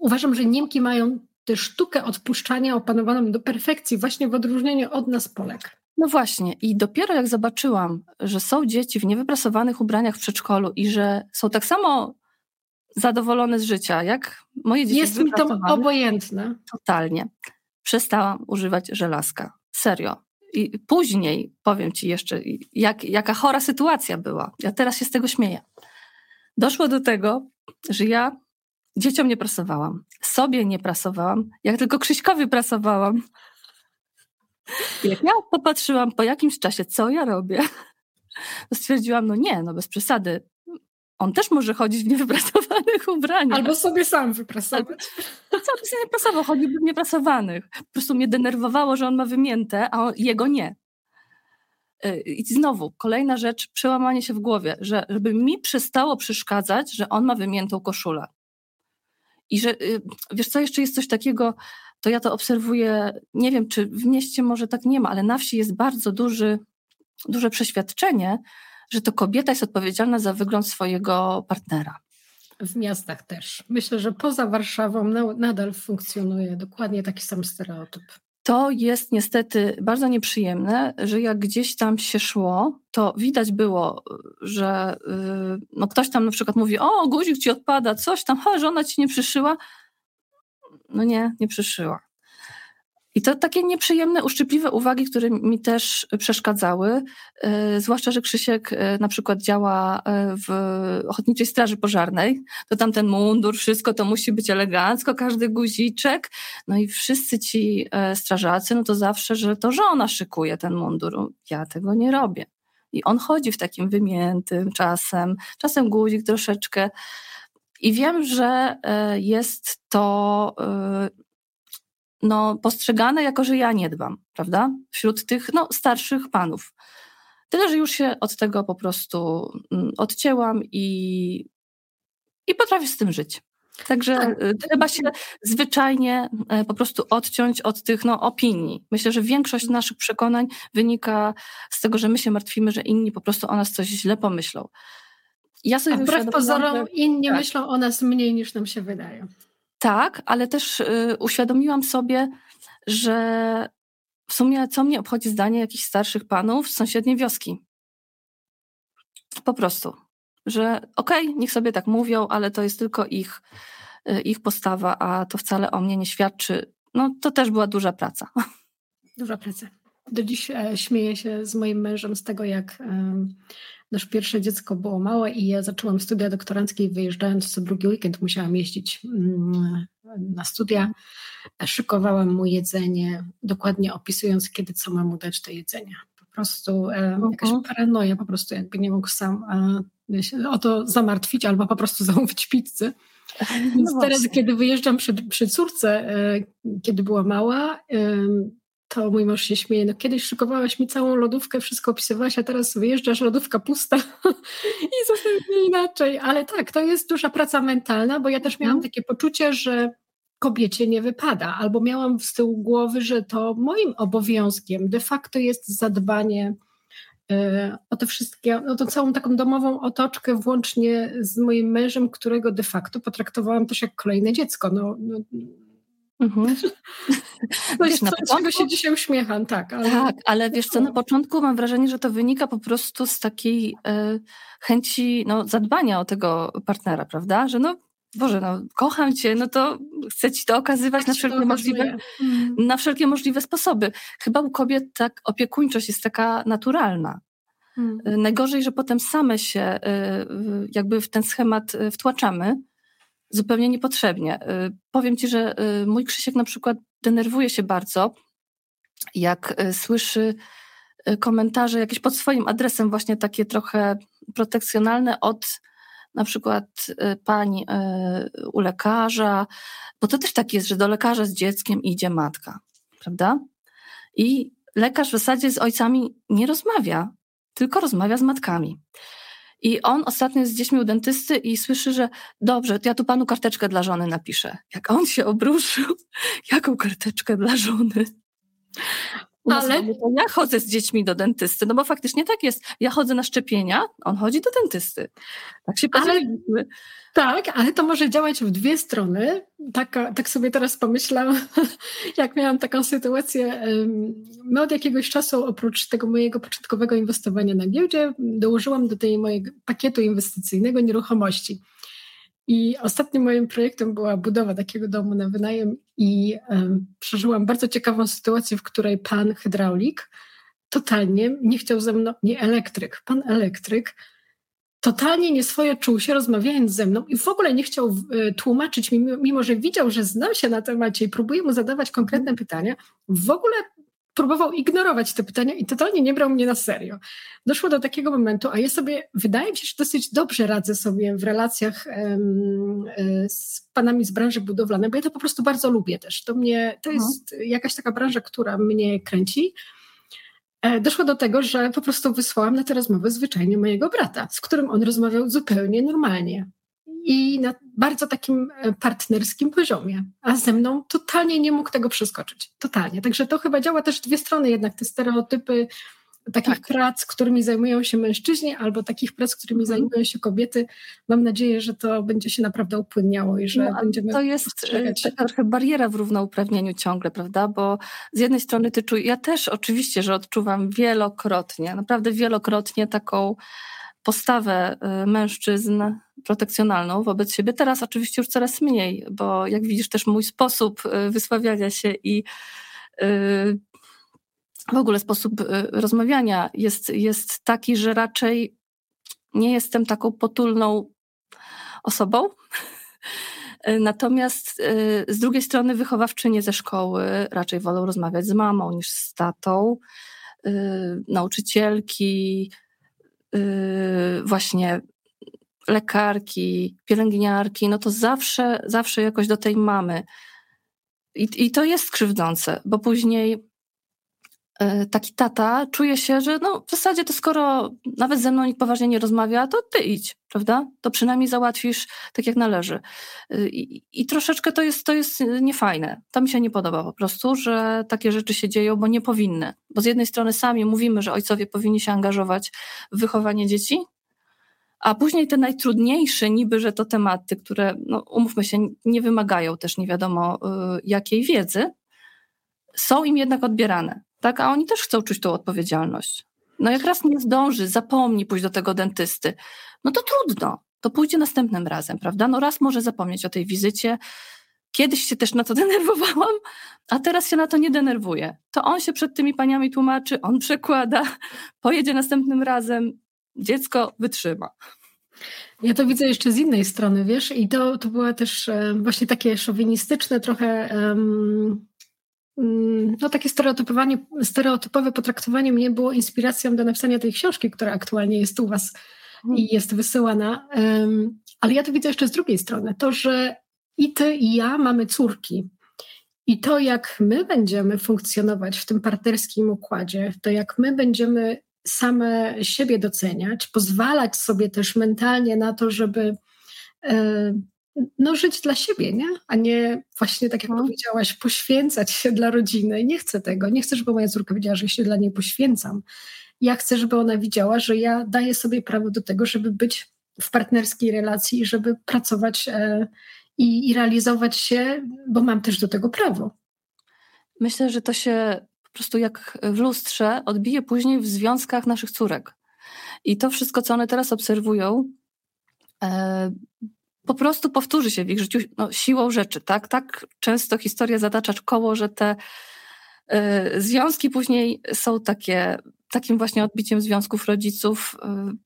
S1: Uważam, że Niemki mają tę sztukę odpuszczania opanowaną do perfekcji, właśnie w odróżnieniu od nas Polek.
S2: No właśnie, i dopiero jak zobaczyłam, że są dzieci w niewyprasowanych ubraniach w przedszkolu i że są tak samo zadowolone z życia, jak moje dzieci.
S1: Jest mi to obojętne.
S2: Totalnie przestałam używać żelazka. Serio. I później powiem ci jeszcze, jak, jaka chora sytuacja była. Ja teraz się z tego śmieję. Doszło do tego, że ja dzieciom nie prasowałam, sobie nie prasowałam, jak tylko Krzyśkowi prasowałam. I jak ja popatrzyłam po jakimś czasie, co ja robię, to stwierdziłam, no nie, no bez przesady, on też może chodzić w niewyprasowanych ubraniach.
S1: Albo sobie sam wyprasować.
S2: Co by sobie nie prasował, chodziłby w nieprasowanych. Po prostu mnie denerwowało, że on ma wymięte, a on, jego nie. Y, I znowu, kolejna rzecz, przełamanie się w głowie, że żeby mi przestało przeszkadzać, że on ma wymiętą koszulę. I że, y, wiesz co, jeszcze jest coś takiego, to ja to obserwuję, nie wiem, czy w mieście może tak nie ma, ale na wsi jest bardzo duży, duże przeświadczenie, że to kobieta jest odpowiedzialna za wygląd swojego partnera.
S1: W miastach też. Myślę, że poza Warszawą nadal funkcjonuje dokładnie taki sam stereotyp.
S2: To jest niestety bardzo nieprzyjemne, że jak gdzieś tam się szło, to widać było, że yy, no ktoś tam na przykład mówi, o guzik ci odpada, coś tam, ha, żona ci nie przyszyła. No nie, nie przyszyła. I to takie nieprzyjemne, uszczypliwe uwagi, które mi też przeszkadzały, yy, zwłaszcza, że Krzysiek yy, na przykład działa yy, w Ochotniczej Straży Pożarnej, to tam ten mundur, wszystko to musi być elegancko, każdy guziczek, no i wszyscy ci strażacy, no to zawsze, że to żona szykuje ten mundur. Ja tego nie robię. I on chodzi w takim wymiętym czasem, czasem guzik troszeczkę. I wiem, że jest to no, postrzegane jako, że ja nie dbam, prawda? Wśród tych no, starszych panów. Tyle, że już się od tego po prostu mm, odcięłam i, i potrafię z tym żyć. Także tak. Y, trzeba się zwyczajnie e, po prostu odciąć od tych no, opinii. Myślę, że większość naszych przekonań wynika z tego, że my się martwimy, że inni po prostu o nas coś źle pomyślą.
S1: ja sobie A wbrew pozorom inni tak. myślą o nas mniej niż nam się wydaje.
S2: Tak, ale też y, uświadomiłam sobie, że w sumie co mnie obchodzi zdanie jakichś starszych panów z sąsiedniej wioski. Po prostu. Że okej, okay, niech sobie tak mówią, ale to jest tylko ich, y, ich postawa, a to wcale o mnie nie świadczy. No to też była duża praca.
S1: Duża praca. Do dziś e, śmieję się z moim mężem z tego, jak nasze pierwsze dziecko było małe i ja zaczęłam studia doktoranckie i wyjeżdżając co drugi weekend musiałam jeździć mm, na studia. Szykowałam mu jedzenie, dokładnie opisując, kiedy co mam mu dać do jedzenia. Po prostu e, jakaś paranoja, po prostu jakby nie mógł sam się o to zamartwić albo po prostu zamówić pizzę. Więc no teraz, kiedy wyjeżdżam przy, przy córce, kiedy była mała, to mój mąż się śmieje, no kiedyś szykowałaś mi całą lodówkę, wszystko opisywałaś, a teraz wyjeżdżasz, lodówka pusta i zupełnie inaczej. Ale tak, to jest duża praca mentalna, bo ja też miałam mhm. takie poczucie, że kobiecie nie wypada, albo miałam z tyłu głowy, że to moim obowiązkiem de facto jest zadbanie e, o te wszystkie, o tą całą taką domową otoczkę, włącznie z moim mężem, którego de facto potraktowałam też jak kolejne dziecko. No, no Mhm. Wiesz, na początku się dzisiaj uśmiecham, tak.
S2: Ale... Tak, ale wiesz co, na początku mam wrażenie, że to wynika po prostu z takiej y, chęci no, zadbania o tego partnera, prawda? Że no, Boże, no, kocham cię, no to chcę ci to okazywać tak na wszelkie, możliwe, mm. na wszelkie możliwe sposoby. Chyba u kobiet tak opiekuńczość jest taka naturalna. Mm. Najgorzej, że potem same się y, jakby w ten schemat wtłaczamy zupełnie niepotrzebnie. Y, powiem Ci, że y, mój Krzysiek na przykład denerwuje się bardzo, jak y, słyszy komentarze jakieś pod swoim adresem, właśnie takie trochę protekcjonalne od na przykład pani u lekarza, bo to też tak jest, że do lekarza z dzieckiem idzie matka, prawda? I lekarz w zasadzie z ojcami nie rozmawia, tylko rozmawia z matkami. I on ostatnio jest z dziećmi u dentysty i słyszy, że dobrze, to ja tu panu karteczkę dla żony napiszę. Jak on się obruszył, jaką karteczkę dla żony? Ale to ja chodzę z dziećmi do dentysty, no bo faktycznie tak jest. Ja chodzę na szczepienia, on chodzi do dentysty. Tak się podzieliliśmy.
S1: Tak, ale to może działać w dwie strony. Tak, tak sobie teraz pomyślałam, jak miałam taką sytuację. My od jakiegoś czasu, oprócz tego mojego początkowego inwestowania na giełdzie, dołożyłam do tej mojego pakietu inwestycyjnego nieruchomości. I ostatnim moim projektem była budowa takiego domu na wynajem i um, przeżyłam bardzo ciekawą sytuację, w której pan hydraulik totalnie nie chciał ze mną, nie elektryk, pan elektryk totalnie nieswoje czuł się rozmawiając ze mną i w ogóle nie chciał e, tłumaczyć, mimo, mimo że widział, że znam się na temacie i próbuję mu zadawać konkretne pytania, w ogóle próbował ignorować te pytania i totalnie nie brał mnie na serio. Doszło do takiego momentu, a ja sobie, wydaje mi się, że dosyć dobrze radzę sobie w relacjach um, z panami z branży budowlanej, bo ja to po prostu bardzo lubię też. To mnie, to mhm. jest jakaś taka branża, która mnie kręci. E, doszło do tego, że po prostu wysłałam na tę rozmowę zwyczajnie mojego brata, z którym on rozmawiał zupełnie normalnie i na bardzo takim e, partnerskim poziomie, a ze mną totalnie nie mógł tego przeskoczyć. Totalnie. Także to chyba działa też dwie strony, jednak te stereotypy takich tak. prac, którymi zajmują się mężczyźni, albo takich prac, którymi mhm. zajmują się kobiety. Mam nadzieję, że to będzie się naprawdę upłynniało i że no, będziemy.
S2: To jest e, taka trochę bariera w równouprawnieniu ciągle, prawda? Bo z jednej strony ty czuj, ja też oczywiście, że odczuwam wielokrotnie, naprawdę wielokrotnie taką postawę y, mężczyzn protekcjonalną wobec siebie. Teraz oczywiście już coraz mniej, bo jak widzisz też mój sposób y, wysławiania się i y, w ogóle sposób rozmawiania jest, jest taki, że raczej nie jestem taką potulną osobą. Natomiast z drugiej strony wychowawczynie ze szkoły raczej wolą rozmawiać z mamą niż z tatą. Nauczycielki, właśnie lekarki, pielęgniarki, no to zawsze, zawsze jakoś do tej mamy. I, I to jest krzywdzące, bo później taki tata czuje się, że no w zasadzie to skoro nawet ze mną nikt poważnie nie rozmawia, to ty idź, prawda? To przynajmniej załatwisz tak jak należy. E, I, i troszeczkę to jest, to jest niefajne. To mi się nie podoba po prostu, że takie rzeczy się dzieją, bo nie powinny. Bo z jednej strony sami mówimy, że ojcowie powinni się angażować w wychowanie dzieci, A później te najtrudniejsze, niby, że to tematy, które, no, umówmy się, nie wymagają też nie wiadomo y, jakiej wiedzy, są im jednak odbierane, tak? A oni też chcą czuć tą odpowiedzialność. No jak raz nie zdąży, zapomni pójść do tego dentysty, no to trudno, to pójdzie następnym razem, prawda? No raz może zapomnieć o tej wizycie. Kiedyś się też na to denerwowałam, a teraz się na to nie denerwuję. To on się przed tymi paniami tłumaczy, on przekłada, pojedzie następnym razem, dziecko wytrzyma.
S1: Ja to widzę jeszcze z innej strony, wiesz, i to, to było też e, właśnie takie szowinistyczne trochę um, no takie stereotypowanie, stereotypowe potraktowanie mnie było inspiracją do napisania tej książki, która aktualnie jest u Was i mhm. jest wysyłana. Ale ja to widzę jeszcze z drugiej strony. To, że i Ty, i ja mamy córki. I to, jak my będziemy funkcjonować w tym partnerskim układzie, to jak my będziemy same siebie doceniać, pozwalać sobie też mentalnie na to, żeby e, no, żyć dla siebie, nie? a nie właśnie tak jak no. powiedziałaś, poświęcać się dla rodziny. Nie chcę tego. Nie chcę, żeby moja córka wiedziała, że się dla niej poświęcam. Ja chcę, żeby ona widziała, że ja daję sobie prawo do tego, żeby być w partnerskiej relacji, żeby pracować e, i, i realizować się, bo mam też do tego prawo.
S2: Myślę, że to się po prostu jak w lustrze odbije później w związkach naszych córek. I to wszystko, co one teraz obserwują, e, po prostu powtórzy się w ich życiu no, siłą rzeczy. Tak? tak często historia zatacza koło, że te y, związki później są takie, takim właśnie odbiciem związków rodziców. Y,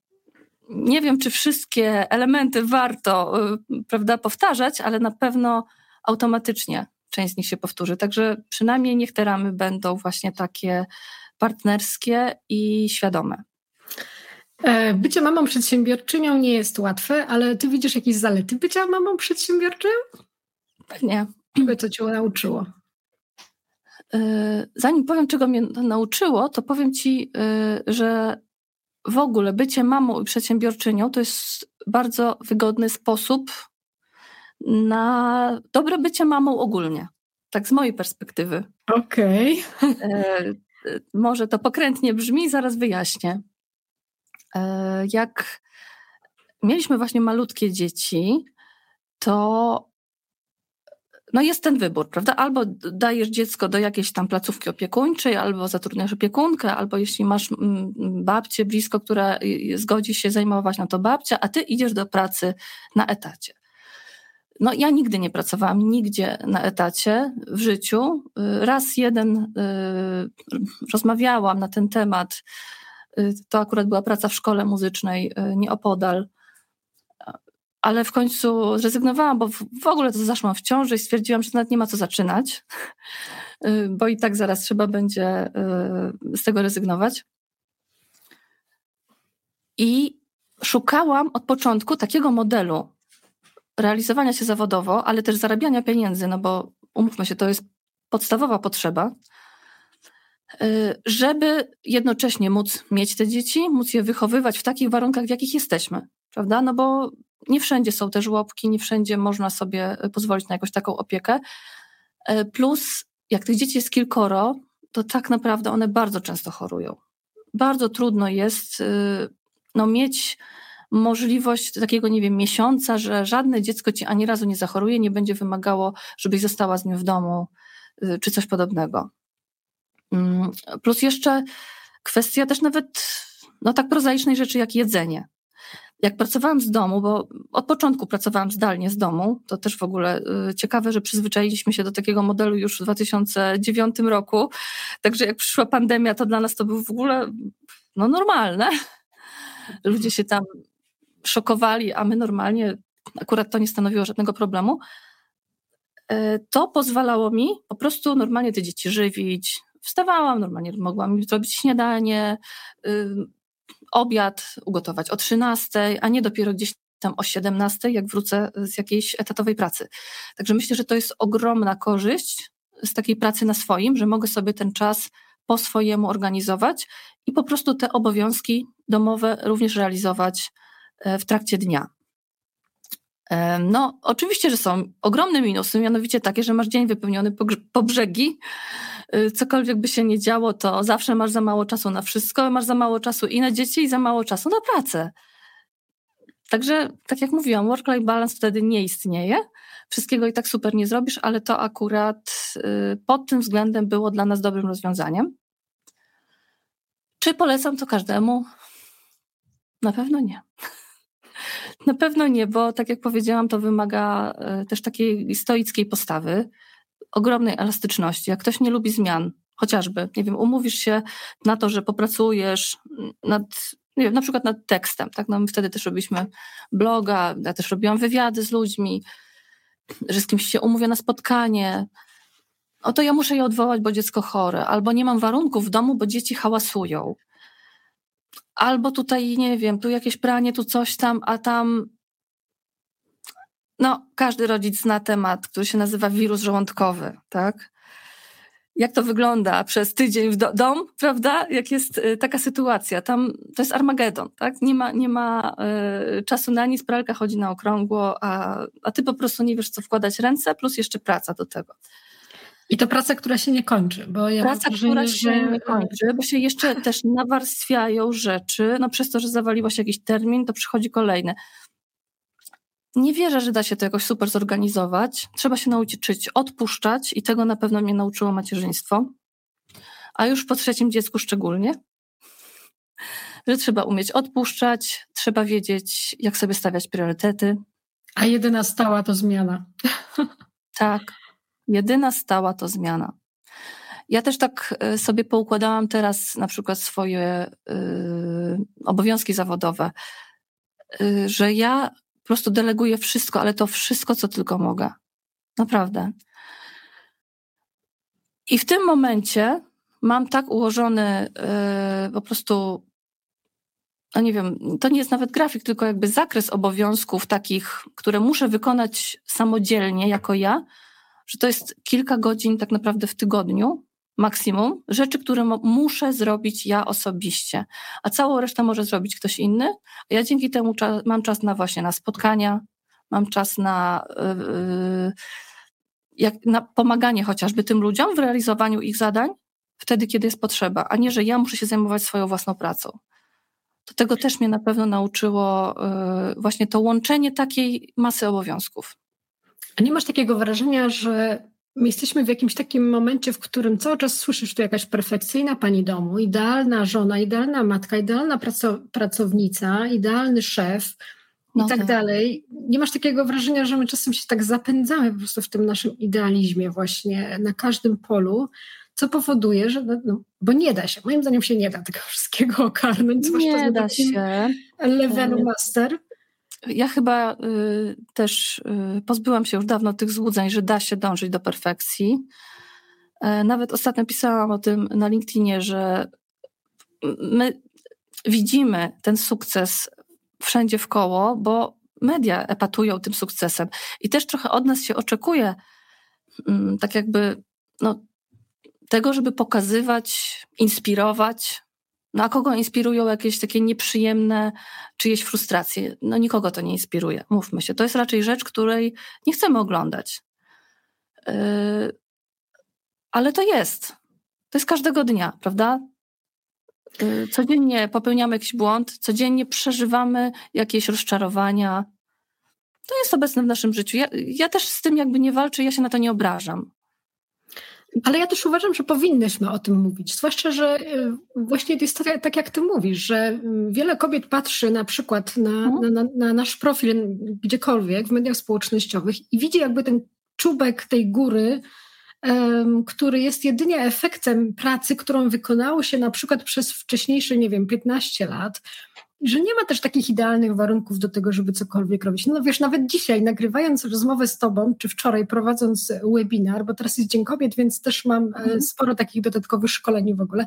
S2: nie wiem, czy wszystkie elementy warto y, prawda, powtarzać, ale na pewno automatycznie część z nich się powtórzy. Także przynajmniej niech te ramy będą właśnie takie partnerskie i świadome.
S1: E, bycie mamą przedsiębiorczynią nie jest łatwe, ale ty widzisz jakieś zalety bycia mamą przedsiębiorczą?
S2: Pewnie.
S1: To cię nauczyło?
S2: E, zanim powiem, czego mnie nauczyło, to powiem ci, e, że w ogóle bycie mamą i przedsiębiorczynią to jest bardzo wygodny sposób na dobre bycie mamą ogólnie. Tak z mojej perspektywy.
S1: Okej. Okay.
S2: Może to pokrętnie brzmi, zaraz wyjaśnię. E, jak mieliśmy właśnie malutkie dzieci, to no jest ten wybór, prawda? Albo dajesz dziecko do jakiejś tam placówki opiekuńczej, albo zatrudniasz opiekunkę, albo jeśli masz babcię blisko, która zgodzi się zajmować, no to babcia, a ty idziesz do pracy na etacie. No ja nigdy nie pracowałam nigdzie na etacie w życiu. Raz jeden y, rozmawiałam na ten temat Y, to akurat była praca w szkole muzycznej y, nieopodal. Ale w końcu zrezygnowałam, bo w ogóle to zaszłam w ciąży i stwierdziłam, że nawet nie ma co zaczynać, y, bo i tak zaraz trzeba będzie z tego rezygnować. I szukałam od początku takiego modelu realizowania się zawodowo, ale też zarabiania pieniędzy, no bo umówmy się, to jest podstawowa potrzeba, Y, żeby jednocześnie móc mieć te dzieci, móc je wychowywać w takich warunkach, w jakich jesteśmy, prawda? No bo nie wszędzie są te żłobki, nie wszędzie można sobie y, pozwolić na jakąś taką opiekę. Y, plus, jak tych dzieci jest kilkoro, to tak naprawdę one bardzo często chorują. Bardzo trudno jest no, mieć możliwość takiego, nie wiem, miesiąca, że żadne dziecko ci ani razu nie zachoruje, nie będzie wymagało, żebyś została z nim w domu, czy coś podobnego. Mm, plus jeszcze kwestia też nawet no tak prozaicznej rzeczy jak jedzenie. Jak pracowałam z domu, bo od początku pracowałam zdalnie z domu, to też w ogóle y, ciekawe, że przyzwyczailiśmy się do takiego modelu już w 2009 roku. Także jak przyszła pandemia, to dla nas to było w ogóle no, normalne. Ludzie się tam szokowali, a my normalnie, akurat to nie stanowiło żadnego problemu. Y, to pozwalało mi po prostu normalnie te dzieci żywić, wstawałam, normalnie mogłam zrobić śniadanie, y, obiad ugotować o 13, a nie dopiero gdzieś tam o 17, jak wrócę z jakiejś etatowej pracy. Także myślę, że to jest ogromna korzyść z takiej pracy na swoim, że mogę sobie ten czas po swojemu organizować i po prostu te obowiązki domowe również realizować e, w trakcie dnia. E, no, oczywiście, że są ogromne minusy, mianowicie takie, że masz dzień wypełniony po brzegi, Y, cokolwiek by się nie działo, to zawsze masz za mało czasu na wszystko, masz za mało czasu i na dzieci, i za mało czasu na pracę. Także, tak jak mówiłam, work-life balance wtedy nie istnieje. Wszystkiego i tak super nie zrobisz, ale to akurat y, pod tym względem było dla nas dobrym rozwiązaniem. Czy polecam to każdemu? Na pewno nie. Na pewno nie, bo tak jak powiedziałam, to wymaga y, też takiej stoickiej postawy, ogromnej elastyczności. Jak ktoś nie lubi zmian, chociażby, nie wiem, umówisz się na to, że popracujesz nad nie wiem, na przykład nad tekstem, tak? No my wtedy też robiliśmy bloga, ja też robiłam wywiady z ludźmi, że z kimś się umówię na spotkanie, o to ja muszę je odwołać, bo dziecko chore, albo nie mam warunków w domu, bo dzieci hałasują. Albo tutaj, nie wiem, tu jakieś pranie, tu coś tam, a tam. No, każdy rodzic zna temat, który się nazywa wirus żołądkowy, tak? jak to wygląda przez tydzień w do, dom, prawda? Jak jest y, taka sytuacja, tam to jest Armagedon, tak? Nie ma, nie ma y, czasu na nic, pralka chodzi na okrągło, a, a ty po prostu nie wiesz, co wkładać ręce, plus jeszcze praca do tego.
S1: I to praca, która się nie kończy, bo ja
S2: Praca, która się nie kończy, bo się jeszcze też nawarstwiają rzeczy, no przez to, że zawaliło się jakiś termin, to przychodzi kolejny. Nie wierzę, że da się to jakoś super zorganizować. Trzeba się nauczyć odpuszczać i tego na pewno mnie nauczyło macierzyństwo. A już po trzecim dziecku szczególnie, że trzeba umieć odpuszczać, trzeba wiedzieć, jak sobie stawiać priorytety.
S1: A jedyna stała to zmiana.
S2: Tak, jedyna stała to zmiana. Ja też tak e, sobie poukładałam teraz na przykład swoje yy, obowiązki zawodowe, yy, że ja po prostu deleguję wszystko, ale to wszystko, co tylko mogę. Naprawdę. I w tym momencie mam tak ułożony yy, po prostu, no nie wiem, to nie jest nawet grafik, tylko jakby zakres obowiązków takich, które muszę wykonać samodzielnie jako ja, że to jest kilka godzin tak naprawdę w tygodniu, maksimum, rzeczy, które muszę zrobić ja osobiście, a całą resztę może zrobić ktoś inny. Ja dzięki temu mam czas na właśnie na spotkania, mam czas na, yy, jak, na pomaganie chociażby tym ludziom w realizowaniu ich zadań, wtedy, kiedy jest potrzeba, a nie, że ja muszę się zajmować swoją własną pracą. To tego też mnie na pewno nauczyło yy, właśnie to łączenie takiej masy obowiązków.
S1: A nie masz takiego wrażenia, że My jesteśmy w jakimś takim momencie, w którym cały czas słyszysz tu jakaś perfekcyjna pani domu, idealna żona, idealna matka, idealna pracownica, idealny szef no i tak, tak dalej. Nie masz takiego wrażenia, że my czasem się tak zapędzamy po prostu w tym naszym idealizmie właśnie na każdym polu, co powoduje, że no, no bo nie da się, moim zdaniem się nie da tego wszystkiego okarnąć.
S2: Nie da się.
S1: Levelu master.
S2: Ja chyba y, też y, pozbyłam się już dawno tych złudzeń, że da się dążyć do perfekcji. E, nawet ostatnio pisałam o tym na LinkedInie, że my widzimy ten sukces wszędzie w koło, bo media epatują tym sukcesem. I też trochę od nas się oczekuje, mm, tak jakby no, tego, żeby pokazywać, inspirować, no a kogo inspirują jakieś takie nieprzyjemne czyjeś frustracje? No nikogo to nie inspiruje, mówmy się. To jest raczej rzecz, której nie chcemy oglądać. Yy, ale to jest. To jest każdego dnia, prawda? Yy, codziennie popełniamy jakiś błąd, codziennie przeżywamy jakieś rozczarowania. To jest obecne w naszym życiu. Ja, ja też z tym jakby nie walczę, ja się na to nie obrażam.
S1: Ale ja też uważam, że powinnyśmy o tym mówić. Zwłaszcza, że y, właśnie jest tak, tak jak ty mówisz, że mm, wiele kobiet patrzy na przykład na, mhm. na, na, nasz profil gdziekolwiek w mediach społecznościowych i widzi jakby ten czubek tej góry, który jest jedynie efektem pracy, którą wykonało się na przykład przez wcześniejsze, nie wiem, 15 lat że nie ma też takich idealnych warunków do tego, żeby cokolwiek robić. No wiesz, nawet dzisiaj nagrywając rozmowę z tobą, czy wczoraj prowadząc webinar, bo teraz jest Dzień Kobiet, więc też mam e, mhm. sporo takich dodatkowych szkoleń w ogóle.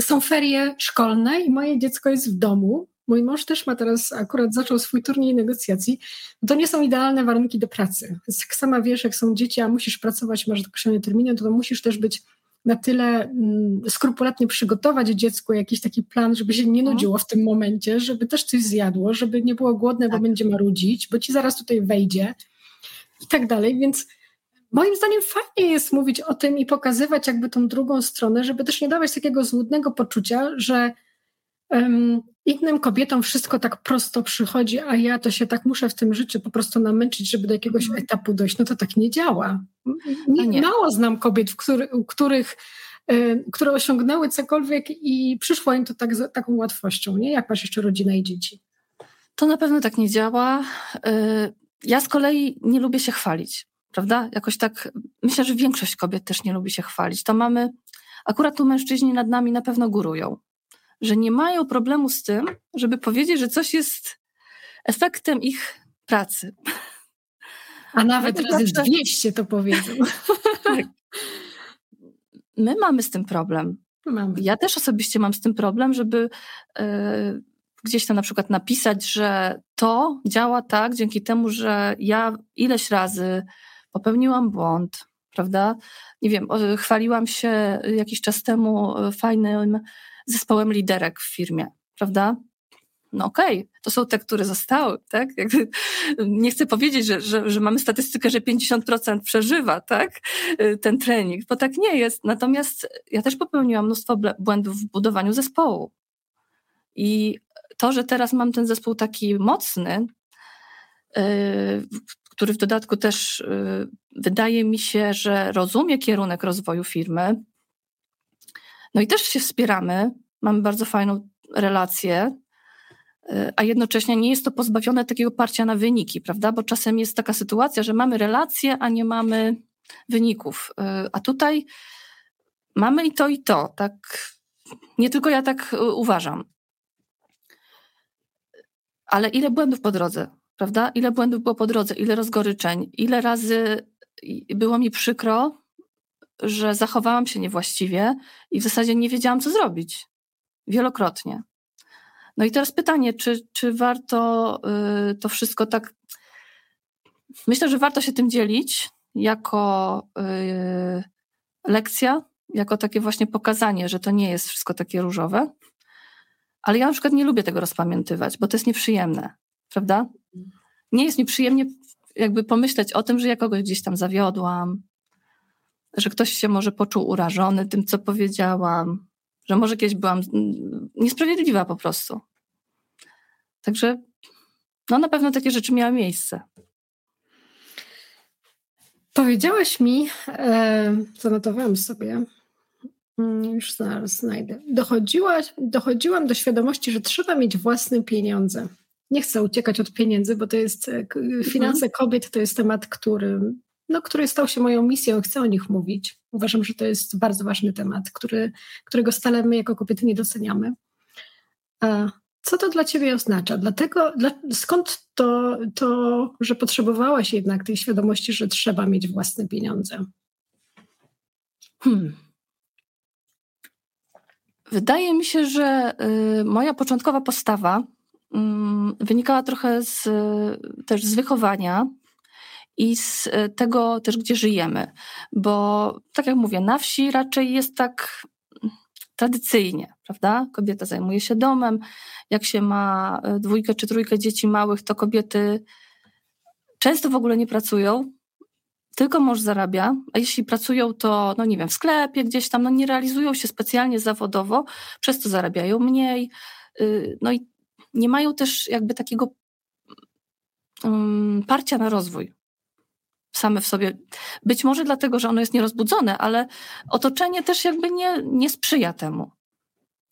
S1: Są ferie szkolne i moje dziecko jest w domu. Mój mąż też ma teraz, akurat zaczął swój turniej negocjacji. To nie są idealne warunki do pracy. Jak sama wiesz, jak są dzieci, a musisz pracować, masz określone terminy, to, to musisz też być na tyle mm, skrupulatnie przygotować dziecku jakiś taki plan, żeby się nie mhm. nudziło w tym momencie, żeby też coś zjadło, żeby nie było głodne, tak. bo będzie marudzić, bo ci zaraz tutaj wejdzie i tak dalej, więc moim zdaniem fajnie jest mówić o tym i pokazywać jakby tą drugą stronę, żeby też nie dawać takiego złudnego poczucia, że um, innym kobietom wszystko tak prosto przychodzi, a ja to się tak muszę w tym życiu po prostu namęczyć, żeby do jakiegoś mhm. etapu dojść. No to tak nie działa. Nie, nie. Mało znam kobiet, w który, których y, które osiągnęły cokolwiek i przyszło im to tak, taką łatwością, nie? Jak masz jeszcze rodzinę i dzieci?
S2: To na pewno tak nie działa. Y, ja z kolei nie lubię się chwalić, prawda? Jakoś tak, myślę, że większość kobiet też nie lubi się chwalić. To mamy, akurat tu mężczyźni nad nami na pewno górują że nie mają problemu z tym, żeby powiedzieć, że coś jest efektem ich pracy.
S1: A nawet razy zawsze... 200 to powiedzą. Tak.
S2: My mamy z tym problem. Mamy. Ja też osobiście mam z tym problem, żeby e, gdzieś tam na przykład napisać, że to działa tak dzięki temu, że ja ileś razy popełniłam błąd, prawda? Nie wiem, chwaliłam się jakiś czas temu e, fajnym zespołem liderek w firmie, prawda? No okej, okay, to są te, które zostały, tak? Jakby, nie chcę powiedzieć, że, że, że mamy statystykę, że 50% przeżywa, tak? Ten trening, bo tak nie jest. Natomiast ja też popełniłam mnóstwo błędów w budowaniu zespołu. I to, że teraz mam ten zespół taki mocny, yy, który w dodatku też yy, wydaje mi się, że rozumie kierunek rozwoju firmy, no i też się wspieramy, mamy bardzo fajną relację, y, a jednocześnie nie jest to pozbawione takiego parcia na wyniki, prawda? Bo czasem jest taka sytuacja, że mamy relacje, a nie mamy wyników. Y, a tutaj mamy i to, i to. Tak, nie tylko ja tak y, uważam. Ale ile błędów po drodze, prawda? Ile błędów było po drodze, ile rozgoryczeń, ile razy było mi przykro, że zachowałam się niewłaściwie i w zasadzie nie wiedziałam, co zrobić. Wielokrotnie. No i teraz pytanie, czy, czy warto y, to wszystko tak. Myślę, że warto się tym dzielić jako y, lekcja, jako takie właśnie pokazanie, że to nie jest wszystko takie różowe. Ale ja na przykład nie lubię tego rozpamiętywać, bo to jest nieprzyjemne, prawda? Nie jest mi przyjemnie jakby pomyśleć o tym, że ja kogoś gdzieś tam zawiodłam, że ktoś się może poczuł urażony tym, co powiedziałam, że może kiedyś byłam niesprawiedliwa po prostu. Także no na pewno takie rzeczy miały miejsce.
S1: Powiedziałaś mi, e, zanotowałam sobie, mm, już zaraz znajdę. Dochodziłaś, dochodziłam do świadomości, że trzeba mieć własne pieniądze. Nie chcę uciekać od pieniędzy, bo to jest e, finanse mhm. kobiet, to jest temat, który no, który stał się moją misją, chcę o nich mówić. Uważam, że to jest bardzo ważny temat, który, którego stale my jako kobiety nie doceniamy. Co to dla Ciebie oznacza? Dlatego, dla, skąd to, to, że potrzebowałaś jednak tej świadomości, że trzeba mieć własne pieniądze? Hmm.
S2: Wydaje mi się, że y, moja początkowa postawa y, wynikała trochę z, też z wychowania, i z e, tego też, gdzie żyjemy. Bo tak jak mówię, na wsi raczej jest tak tradycyjnie, prawda? Kobieta zajmuje się domem. Jak się ma e, dwójkę czy trójkę dzieci małych, to kobiety często w ogóle nie pracują, tylko mąż zarabia, a jeśli pracują, to no nie wiem, w sklepie gdzieś tam, no nie realizują się specjalnie zawodowo, przez to zarabiają mniej. Y, no i nie mają też jakby takiego um, parcia na rozwój same w sobie. Być może dlatego, że ono jest nierozbudzone, ale otoczenie też jakby nie, nie sprzyja temu.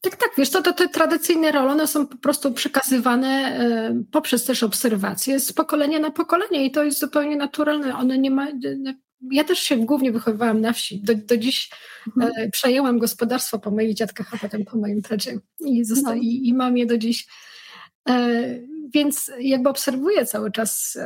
S1: Tak, tak, wiesz, to, to te tradycyjne role, one są po prostu przekazywane y, poprzez też obserwacje z pokolenia na pokolenie i to jest zupełnie naturalne. One nie ma, ja też się głównie wychowywałam na wsi. Do, do dziś mhm. y, przejęłam gospodarstwo po moich dziadkach, a potem po moim tacie i, zosta- no. i, i mam je do dziś. Y, więc jakby obserwuję cały czas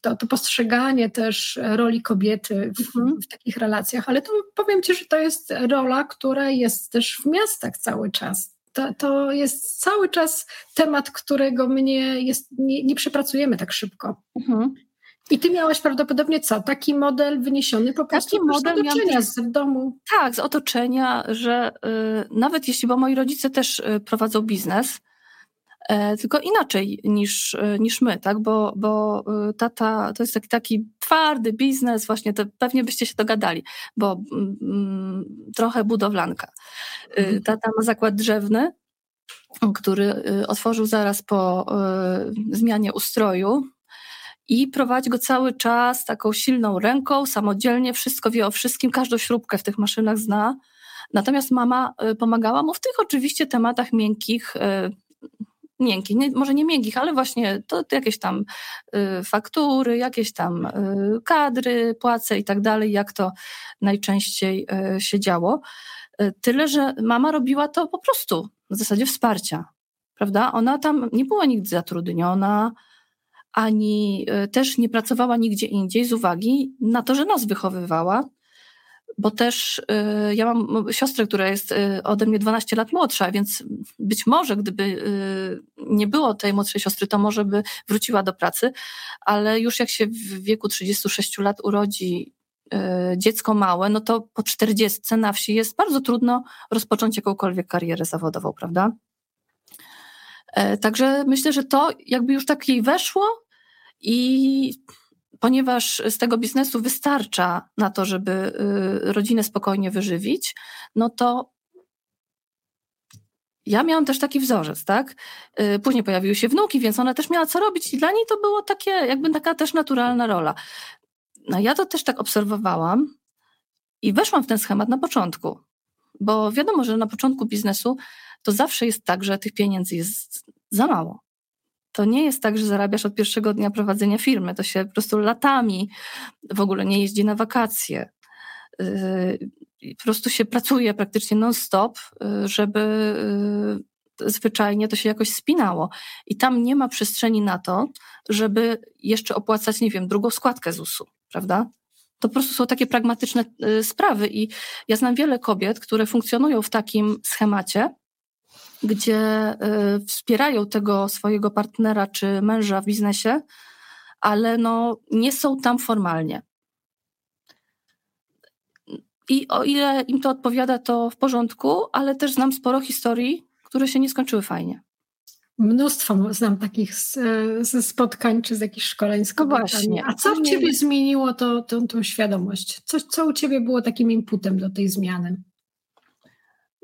S1: to, to, postrzeganie też roli kobiety w, mhm. w, takich relacjach, ale to powiem Ci, że to jest rola, która jest też w miastach cały czas. To, to jest cały czas temat, którego my nie, jest, nie, nie przepracujemy tak szybko. Mhm. I ty miałaś prawdopodobnie co? Taki model wyniesiony po prostu Taki model z otoczenia, z domu?
S2: Tak, z otoczenia, że y, nawet jeśli, bo moi rodzice też y, prowadzą biznes, E, tylko inaczej niż, e, niż my, tak? Bo, bo e, tata to jest taki, taki twardy biznes, właśnie to pewnie byście się dogadali, bo mm, trochę budowlanka. Mhm. Tata ma zakład drzewny, który otworzył zaraz po zmianie ustroju i prowadzi go cały czas taką silną ręką, samodzielnie, wszystko wie o wszystkim, każdą śrubkę w tych maszynach zna. Natomiast mama pomagała mu w tych oczywiście tematach miękkich, miękkich, nie, może nie miękkich, ale właśnie to, to jakieś tam y, faktury, jakieś tam y, kadry, płace i tak dalej, jak to najczęściej y, się działo. Y, tyle, że mama robiła to po prostu w zasadzie wsparcia, prawda? Ona tam nie była nigdy zatrudniona, ani y, też nie pracowała nigdzie indziej z uwagi na to, że nas wychowywała bo też y, ja mam siostrę, która jest y, ode mnie 12 lat młodsza, więc być może gdyby y, nie było tej młodszej siostry, to może by wróciła do pracy, ale już jak się w wieku 36 lat urodzi dziecko małe, no to po 40 na wsi jest bardzo trudno rozpocząć jakąkolwiek karierę zawodową, prawda? E, także myślę, że to jakby już tak jej weszło i ponieważ z tego biznesu wystarcza na to, żeby y, rodzinę spokojnie wyżywić, no to ja miałam też taki wzorzec, tak? Y, później pojawiły się wnuki, więc ona też miała co robić i dla niej to było takie, jakby taka też naturalna rola. No ja to też tak obserwowałam i weszłam w ten schemat na początku, bo wiadomo, że na początku biznesu to zawsze jest tak, że tych pieniędzy jest za mało to nie jest tak, że zarabiasz od pierwszego dnia prowadzenia firmy. To się po prostu latami w ogóle nie jeździ na wakacje. Yy, po prostu się pracuje praktycznie non-stop, yy, żeby yy, zwyczajnie to się jakoś spinało. I tam nie ma przestrzeni na to, żeby jeszcze opłacać, nie wiem, drugą składkę ZUS-u, prawda? To po prostu są takie pragmatyczne sprawy i ja znam wiele kobiet, które funkcjonują w takim schemacie, gdzie y, wspierają tego swojego partnera czy męża w biznesie, ale no, nie są tam formalnie. I o ile im to odpowiada, to w porządku, ale też znam sporo historii, które się nie skończyły fajnie.
S1: Mnóstwo znam takich ze spotkań czy z jakichś szkoleń z no
S2: właśnie.
S1: A co w ciebie zmieniło to, to, tą świadomość? Co, co u ciebie było takim inputem do tej zmiany?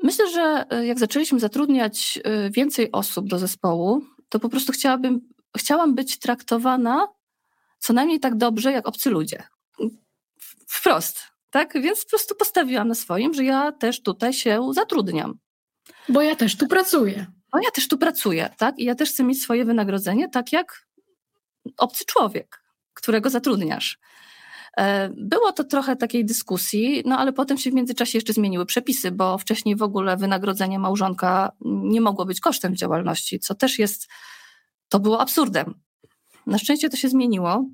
S2: Myślę, że e, jak zaczęliśmy zatrudniać e, więcej osób do zespołu, to po prostu chciałabym, chciałam być traktowana co najmniej tak dobrze jak obcy ludzie. Wprost. Tak? Więc po prostu postawiłam na swoim, że ja też tutaj się zatrudniam.
S1: Bo ja też tu pracuję.
S2: Bo ja też tu pracuję, tak? I ja też chcę mieć swoje wynagrodzenie, tak jak obcy człowiek, którego zatrudniasz. E, było to trochę takiej dyskusji, no ale potem się w międzyczasie jeszcze zmieniły przepisy, bo wcześniej w ogóle wynagrodzenie małżonka nie mogło być kosztem działalności, co też jest, to było absurdem. Na szczęście to się zmieniło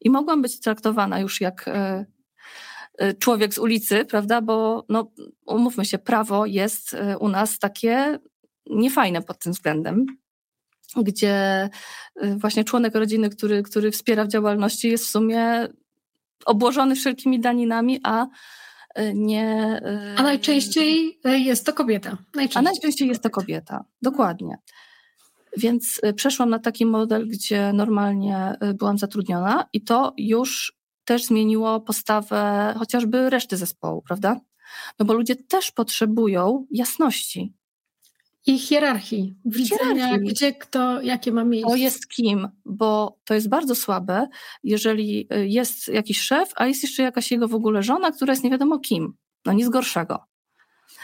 S2: i mogłam być traktowana już jak e, e, człowiek z ulicy, prawda? Bo no, umówmy się, prawo jest u nas takie niefajne pod tym względem gdzie właśnie członek rodziny, który, który wspiera w działalności, jest w sumie obłożony wszelkimi daninami, a e, nie.
S1: E, a najczęściej jest to kobieta.
S2: Najczęściej. A najczęściej jest to kobieta, dokładnie. Więc e, przeszłam na taki model, gdzie normalnie byłam zatrudniona, i to już też zmieniło postawę chociażby reszty zespołu, prawda? No bo ludzie też potrzebują jasności.
S1: I hierarchii, widzenia, hierarchii. gdzie kto, jakie ma miejsce.
S2: To jest kim, bo to jest bardzo słabe, jeżeli y, jest jakiś szef, a jest jeszcze jakaś jego w ogóle żona, która jest nie wiadomo kim. No nic gorszego.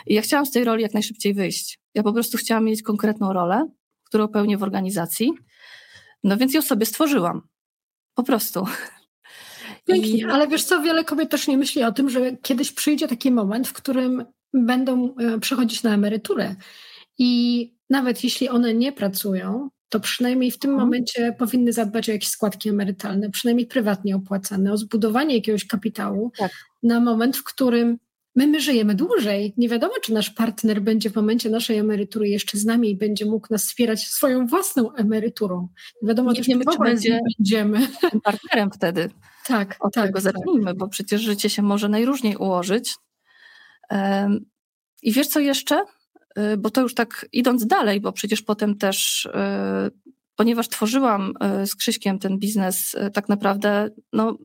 S2: I ja chciałam z tej roli jak najszybciej wyjść. Ja po prostu chciałam mieć konkretną rolę, którą pełnię w organizacji. No więc ją sobie stworzyłam. Po prostu.
S1: Pięknie, ale wiesz co, wiele kobiet też nie myśli o tym, że kiedyś przyjdzie taki moment, w którym będą e, przechodzić na emeryturę i nawet jeśli one nie pracują, to przynajmniej w tym mhm. momencie powinny zadbać o jakieś składki emerytalne, przynajmniej prywatnie opłacane, o zbudowanie jakiegoś kapitału tak. na moment, w którym my, my żyjemy dłużej. Nie wiadomo, czy nasz partner będzie w momencie naszej emerytury jeszcze z nami i będzie mógł nas wspierać swoją własną emeryturą. Nie wiadomo
S2: nie wiemy, czy będzie
S1: będziemy.
S2: partnerem wtedy.
S1: Tak,
S2: Od
S1: tak,
S2: tego tak. zacznijmy, tak. bo przecież życie się może najróżniej ułożyć. Um, I wiesz co jeszcze? Y, bo to już tak idąc dalej, bo przecież potem też, y, ponieważ tworzyłam y, z Krzyśkiem ten biznes tak naprawdę, no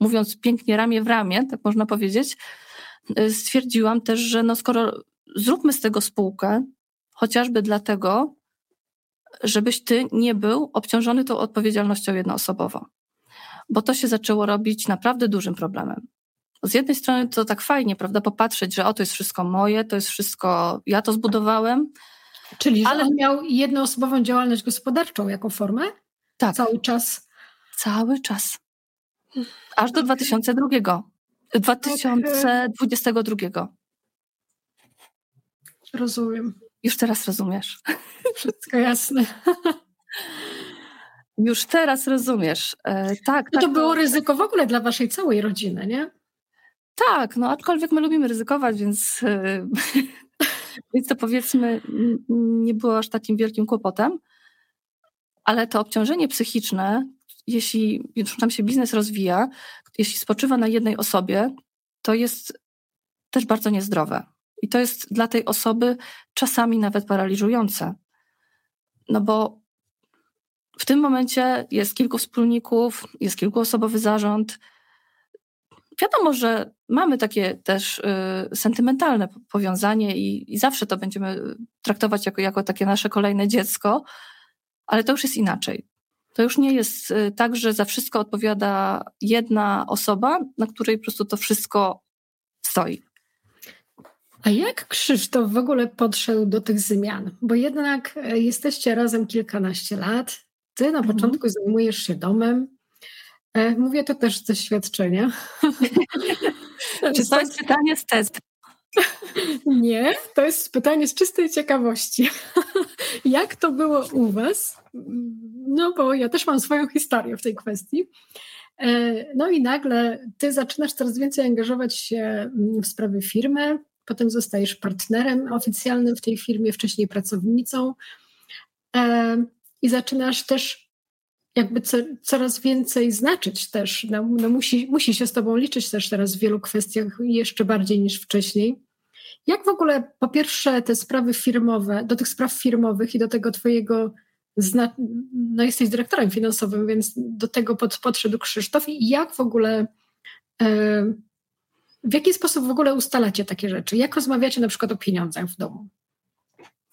S2: mówiąc pięknie ramię w ramię, tak można powiedzieć, stwierdziłam też, że no skoro zróbmy z tego spółkę, chociażby dlatego, żebyś ty nie był obciążony tą odpowiedzialnością jednoosobowo. Bo to się zaczęło robić naprawdę dużym problemem. Z jednej strony to tak fajnie, prawda, popatrzeć, że o, to jest wszystko moje, to jest wszystko, ja to zbudowałem.
S1: Czyli, ale on miał jednoosobową działalność gospodarczą jako formę?
S2: Tak.
S1: Cały czas?
S2: Cały czas. Aż do 2002. 2022.
S1: Rozumiem.
S2: Już teraz rozumiesz.
S1: Wszystko jasne.
S2: Już teraz rozumiesz. E, tak.
S1: No to
S2: tak,
S1: było ryzyko w ogóle dla waszej całej rodziny, nie?
S2: Tak, no aczkolwiek my lubimy ryzykować, więc, e, więc to powiedzmy nie było aż takim wielkim kłopotem. Ale to obciążenie psychiczne, jeśli tam się biznes rozwija, jeśli spoczywa na jednej osobie, to jest też bardzo niezdrowe. I to jest dla tej osoby czasami nawet paraliżujące. No bo w tym momencie jest kilku wspólników, jest kilkuosobowy zarząd. Wiadomo, że mamy takie też y, sentymentalne powiązanie i, i, zawsze to będziemy traktować jako, jako takie nasze kolejne dziecko, ale to już jest inaczej. To już nie jest y, tak, że za wszystko odpowiada jedna osoba, na której po prostu to wszystko stoi.
S1: A jak Krzysztof w ogóle podszedł do tych zmian? Bo jednak jesteście razem kilkanaście lat. Ty na mhm. początku zajmujesz się domem. E, mówię to też z doświadczenia.
S2: Czy to jest pytanie z testu?
S1: Nie, to jest pytanie z czystej ciekawości. Jak to było u Was? No, bo ja też mam swoją historię w tej kwestii. E, no i nagle Ty zaczynasz coraz więcej angażować się mm, w sprawy firmy, potem zostajesz partnerem oficjalnym w tej firmie, wcześniej pracownicą e, i zaczynasz też jakby co, coraz więcej znaczyć też. No, no musi, musi się z tobą liczyć też teraz w wielu kwestiach jeszcze bardziej niż wcześniej. Jak w ogóle po pierwsze te sprawy firmowe, do tych spraw firmowych i do tego twojego, zna, no jesteś dyrektorem finansowym, więc do tego pod, podszedł Krzysztof i jak w ogóle e, w jaki sposób w ogóle ustalacie takie rzeczy? Jak rozmawiacie na przykład o pieniądzach w domu?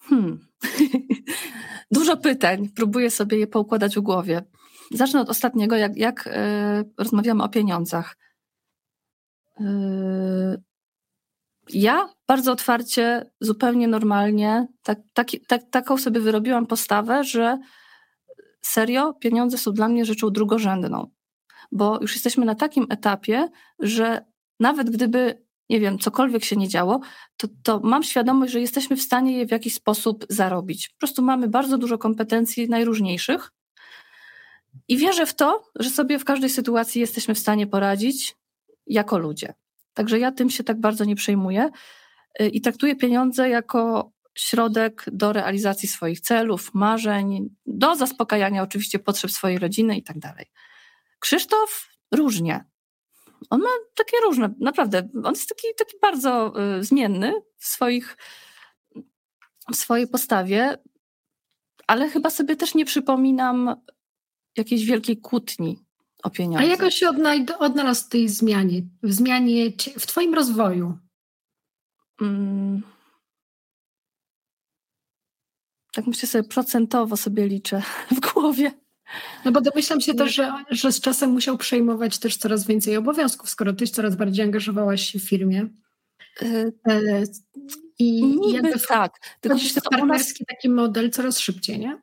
S2: Hmm. Dużo pytań. Próbuję sobie je poukładać w głowie. Zacznę od ostatniego, jak, jak yy, rozmawiamy o pieniądzach. Yy, ja bardzo otwarcie, zupełnie normalnie, tak, tak, tak, taką sobie wyrobiłam postawę, że serio, pieniądze są dla mnie rzeczą drugorzędną. Bo już jesteśmy na takim etapie, że nawet gdyby, nie wiem, cokolwiek się nie działo, to, to mam świadomość, że jesteśmy w stanie je w jakiś sposób zarobić. Po prostu mamy bardzo dużo kompetencji najróżniejszych i wierzę w to, że sobie w każdej sytuacji jesteśmy w stanie poradzić jako ludzie. Także ja tym się tak bardzo nie przejmuję y, i traktuję pieniądze jako środek do realizacji swoich celów, marzeń, do zaspokajania oczywiście potrzeb swojej rodziny i tak dalej. Krzysztof różnie. On ma takie różne, naprawdę, on jest taki, taki bardzo y, zmienny w, swoich, w swojej postawie, ale chyba sobie też nie przypominam jakiejś wielkiej kłótni o pieniądze.
S1: A jak on się odnalazł w tej zmianie, w zmianie, w twoim rozwoju? Hmm.
S2: Tak myślę sobie, procentowo sobie liczę w głowie.
S1: No bo domyślam się też, że, że z czasem musiał przejmować też coraz więcej obowiązków, skoro tyś coraz bardziej angażowałaś się w firmie.
S2: Y, e, I Niby jakby tak.
S1: Tylko to partnerski nas... taki model coraz szybciej, nie?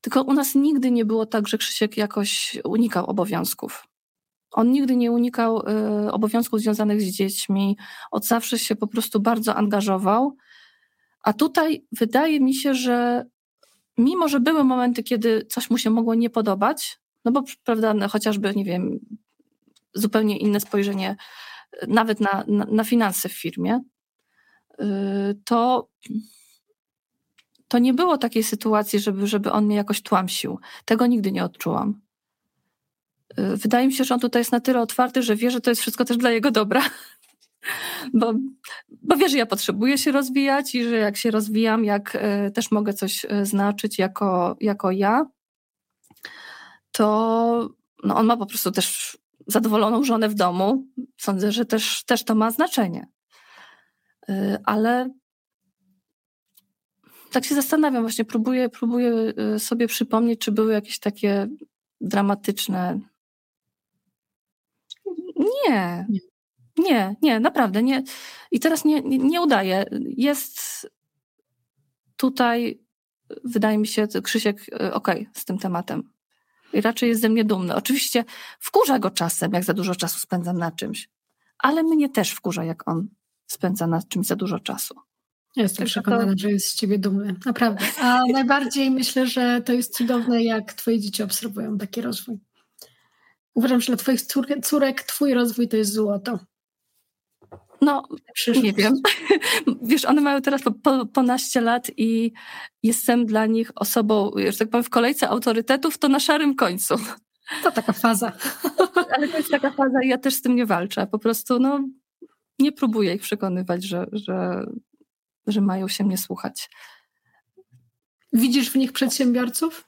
S2: Tylko u nas nigdy nie było tak, że Krzysiek jakoś unikał obowiązków. On nigdy nie unikał y, obowiązków związanych z dziećmi. Od zawsze się po prostu bardzo angażował. A tutaj wydaje mi się, że mimo że były momenty, kiedy coś mu się mogło nie podobać, no bo prawda, no chociażby, nie wiem, zupełnie inne spojrzenie e, nawet na, na, na finanse w firmie, y, to, to nie było takiej sytuacji, żeby, żeby on mnie jakoś tłamsił. Tego nigdy nie odczułam. Y, wydaje mi się, że on tutaj jest na tyle otwarty, że wie, że to jest wszystko też dla jego dobra bo, bo wie, że ja potrzebuję się rozwijać i że jak się rozwijam, jak e, też mogę coś e, znaczyć jako, jako ja, to no on ma po prostu też zadowoloną żonę w domu. Sądzę, że też, też to ma znaczenie. E, ale tak się zastanawiam, właśnie próbuję, próbuję sobie przypomnieć, czy były jakieś takie dramatyczne. Nie. Nie, nie, naprawdę nie. I teraz nie, nie, nie udaje. Jest tutaj, wydaje mi się, Krzysiek, okej, okay, z tym tematem. I raczej jest ze mnie dumny. Oczywiście wkurza go czasem, jak za dużo czasu spędzam na czymś, ale mnie też wkurza, jak on spędza na czymś za dużo czasu.
S1: Jestem przekonana, to... że jest z ciebie dumny, naprawdę. A najbardziej myślę, że to jest cudowne, jak twoje dzieci obserwują taki rozwój. Uważam, że dla twoich córek twój rozwój to jest złoto.
S2: No, Przyszłość. nie wiem. Wiesz, one mają teraz po, po, po naście lat i jestem dla nich osobą, że tak powiem, w kolejce autorytetów, to na szarym końcu.
S1: To taka faza.
S2: Ale to jest taka faza i ja też z tym nie walczę. Po prostu, no, nie próbuję ich przekonywać, że, że, że mają się mnie słuchać.
S1: Widzisz w nich przedsiębiorców?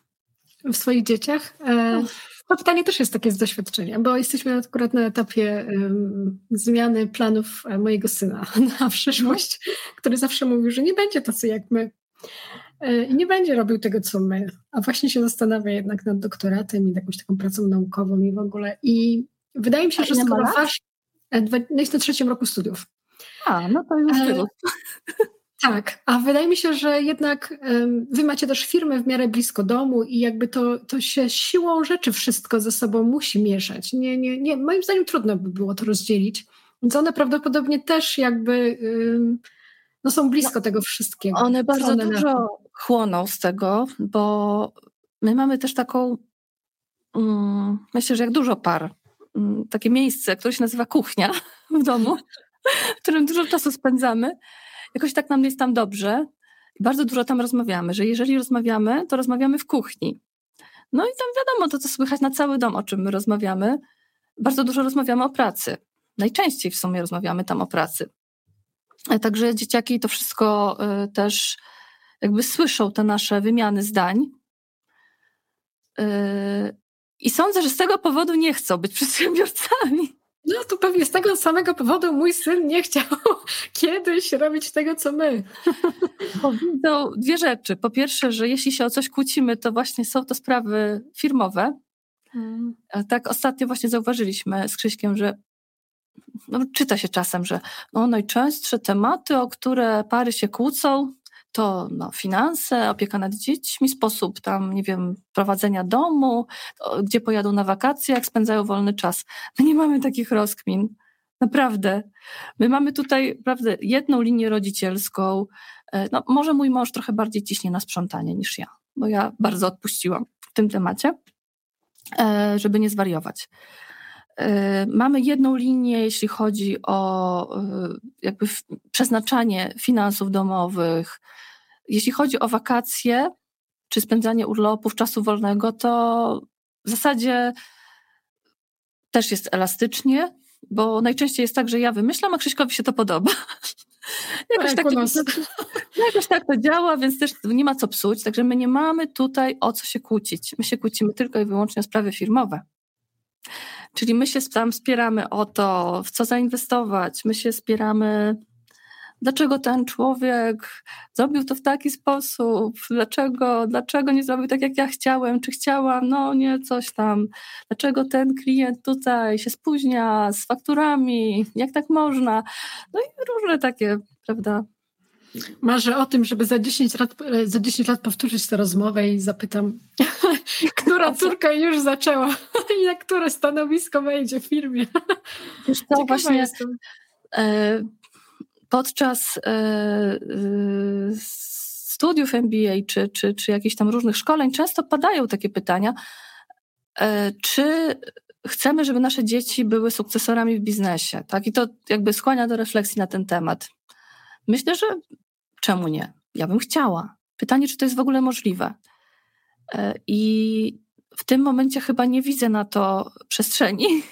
S1: W swoich dzieciach? E, to pytanie też jest takie z doświadczenia, bo jesteśmy akurat na etapie um, zmiany planów e, mojego syna na przyszłość, który zawsze mówił, że nie będzie tacy jak my. E, I nie będzie robił tego, co my, a właśnie się zastanawia jednak nad doktoratem i jakąś taką pracą naukową i w ogóle. I wydaje mi się, a że skoro wasz. No jest na trzecim roku studiów.
S2: A, no to już e,
S1: tak, a wydaje mi się, że jednak wy macie też firmę w miarę blisko domu i jakby to, to się siłą rzeczy wszystko ze sobą musi mieszać. Nie, nie, nie, moim zdaniem trudno by było to rozdzielić. Więc one prawdopodobnie też jakby no są blisko no, tego wszystkiego.
S2: One bardzo one dużo na... chłoną z tego, bo my mamy też taką, um, myślę, że jak dużo par, um, takie miejsce, które się nazywa kuchnia w domu, w którym dużo czasu spędzamy jakoś tak nam jest tam dobrze. Bardzo dużo tam rozmawiamy, że jeżeli rozmawiamy, to rozmawiamy w kuchni. No i tam wiadomo, to co słychać na cały dom, o czym my rozmawiamy. Bardzo dużo rozmawiamy o pracy. Najczęściej w sumie rozmawiamy tam o pracy. E, także dzieciaki to wszystko y, też jakby słyszą te nasze wymiany zdań. Y, I sądzę, że z tego powodu nie chcą być przedsiębiorcami.
S1: No to pewnie z tego samego powodu mój syn nie chciał kiedyś robić tego, co my.
S2: Widzą dwie rzeczy. Po pierwsze, że jeśli się o coś kłócimy, to właśnie są to sprawy firmowe. Hmm. Tak ostatnio właśnie zauważyliśmy z Krzyśkiem, że no, czyta się czasem, że no, najczęstsze tematy, o które pary się kłócą, to no, finanse, opieka nad dziećmi, sposób tam, nie wiem, prowadzenia domu, gdzie pojadą na wakacje, jak spędzają wolny czas. My nie mamy takich rozkmin. Naprawdę. My mamy tutaj, prawda, jedną linię rodzicielską. E, no, może mój mąż trochę bardziej ciśnie na sprzątanie niż ja, bo ja bardzo odpuściłam w tym temacie, e, żeby nie zwariować. E, mamy jedną linię, jeśli chodzi o jakby przeznaczanie finansów domowych. Jeśli chodzi o wakacje czy spędzanie urlopów, czasu wolnego, to w zasadzie też jest elastycznie, bo najczęściej jest tak, że ja wymyślam, a Krzyśkowi się to podoba. jakoś, tak, jakoś tak to działa, więc też nie ma co psuć. Także my nie mamy tutaj o co się kłócić. My się kłócimy tylko i wyłącznie o sprawy firmowe. Czyli my się tam wspieramy o to, w co zainwestować, my się wspieramy dlaczego ten człowiek zrobił to w taki sposób, dlaczego, dlaczego nie zrobił tak, jak ja chciałem, czy chciałam, no nie, coś tam, dlaczego ten klient tutaj się spóźnia z fakturami, jak tak można, no i różne takie, prawda,
S1: Marzę o tym, żeby za 10 lat, za 10 lat powtórzyć tę rozmowę i zapytam, która córka już zaczęła i na które stanowisko wejdzie w firmie.
S2: Wiesz to właśnie jestem. E, podczas e, e, studiów MBA czy, czy, czy jakichś tam różnych szkoleń często padają takie pytania, czy chcemy, żeby nasze dzieci były sukcesorami w biznesie, tak? I to jakby skłania do refleksji na ten temat. Myślę, że czemu nie? Ja bym chciała. Pytanie, czy to jest w ogóle możliwe. E, I w tym momencie chyba nie widzę na to przestrzeni,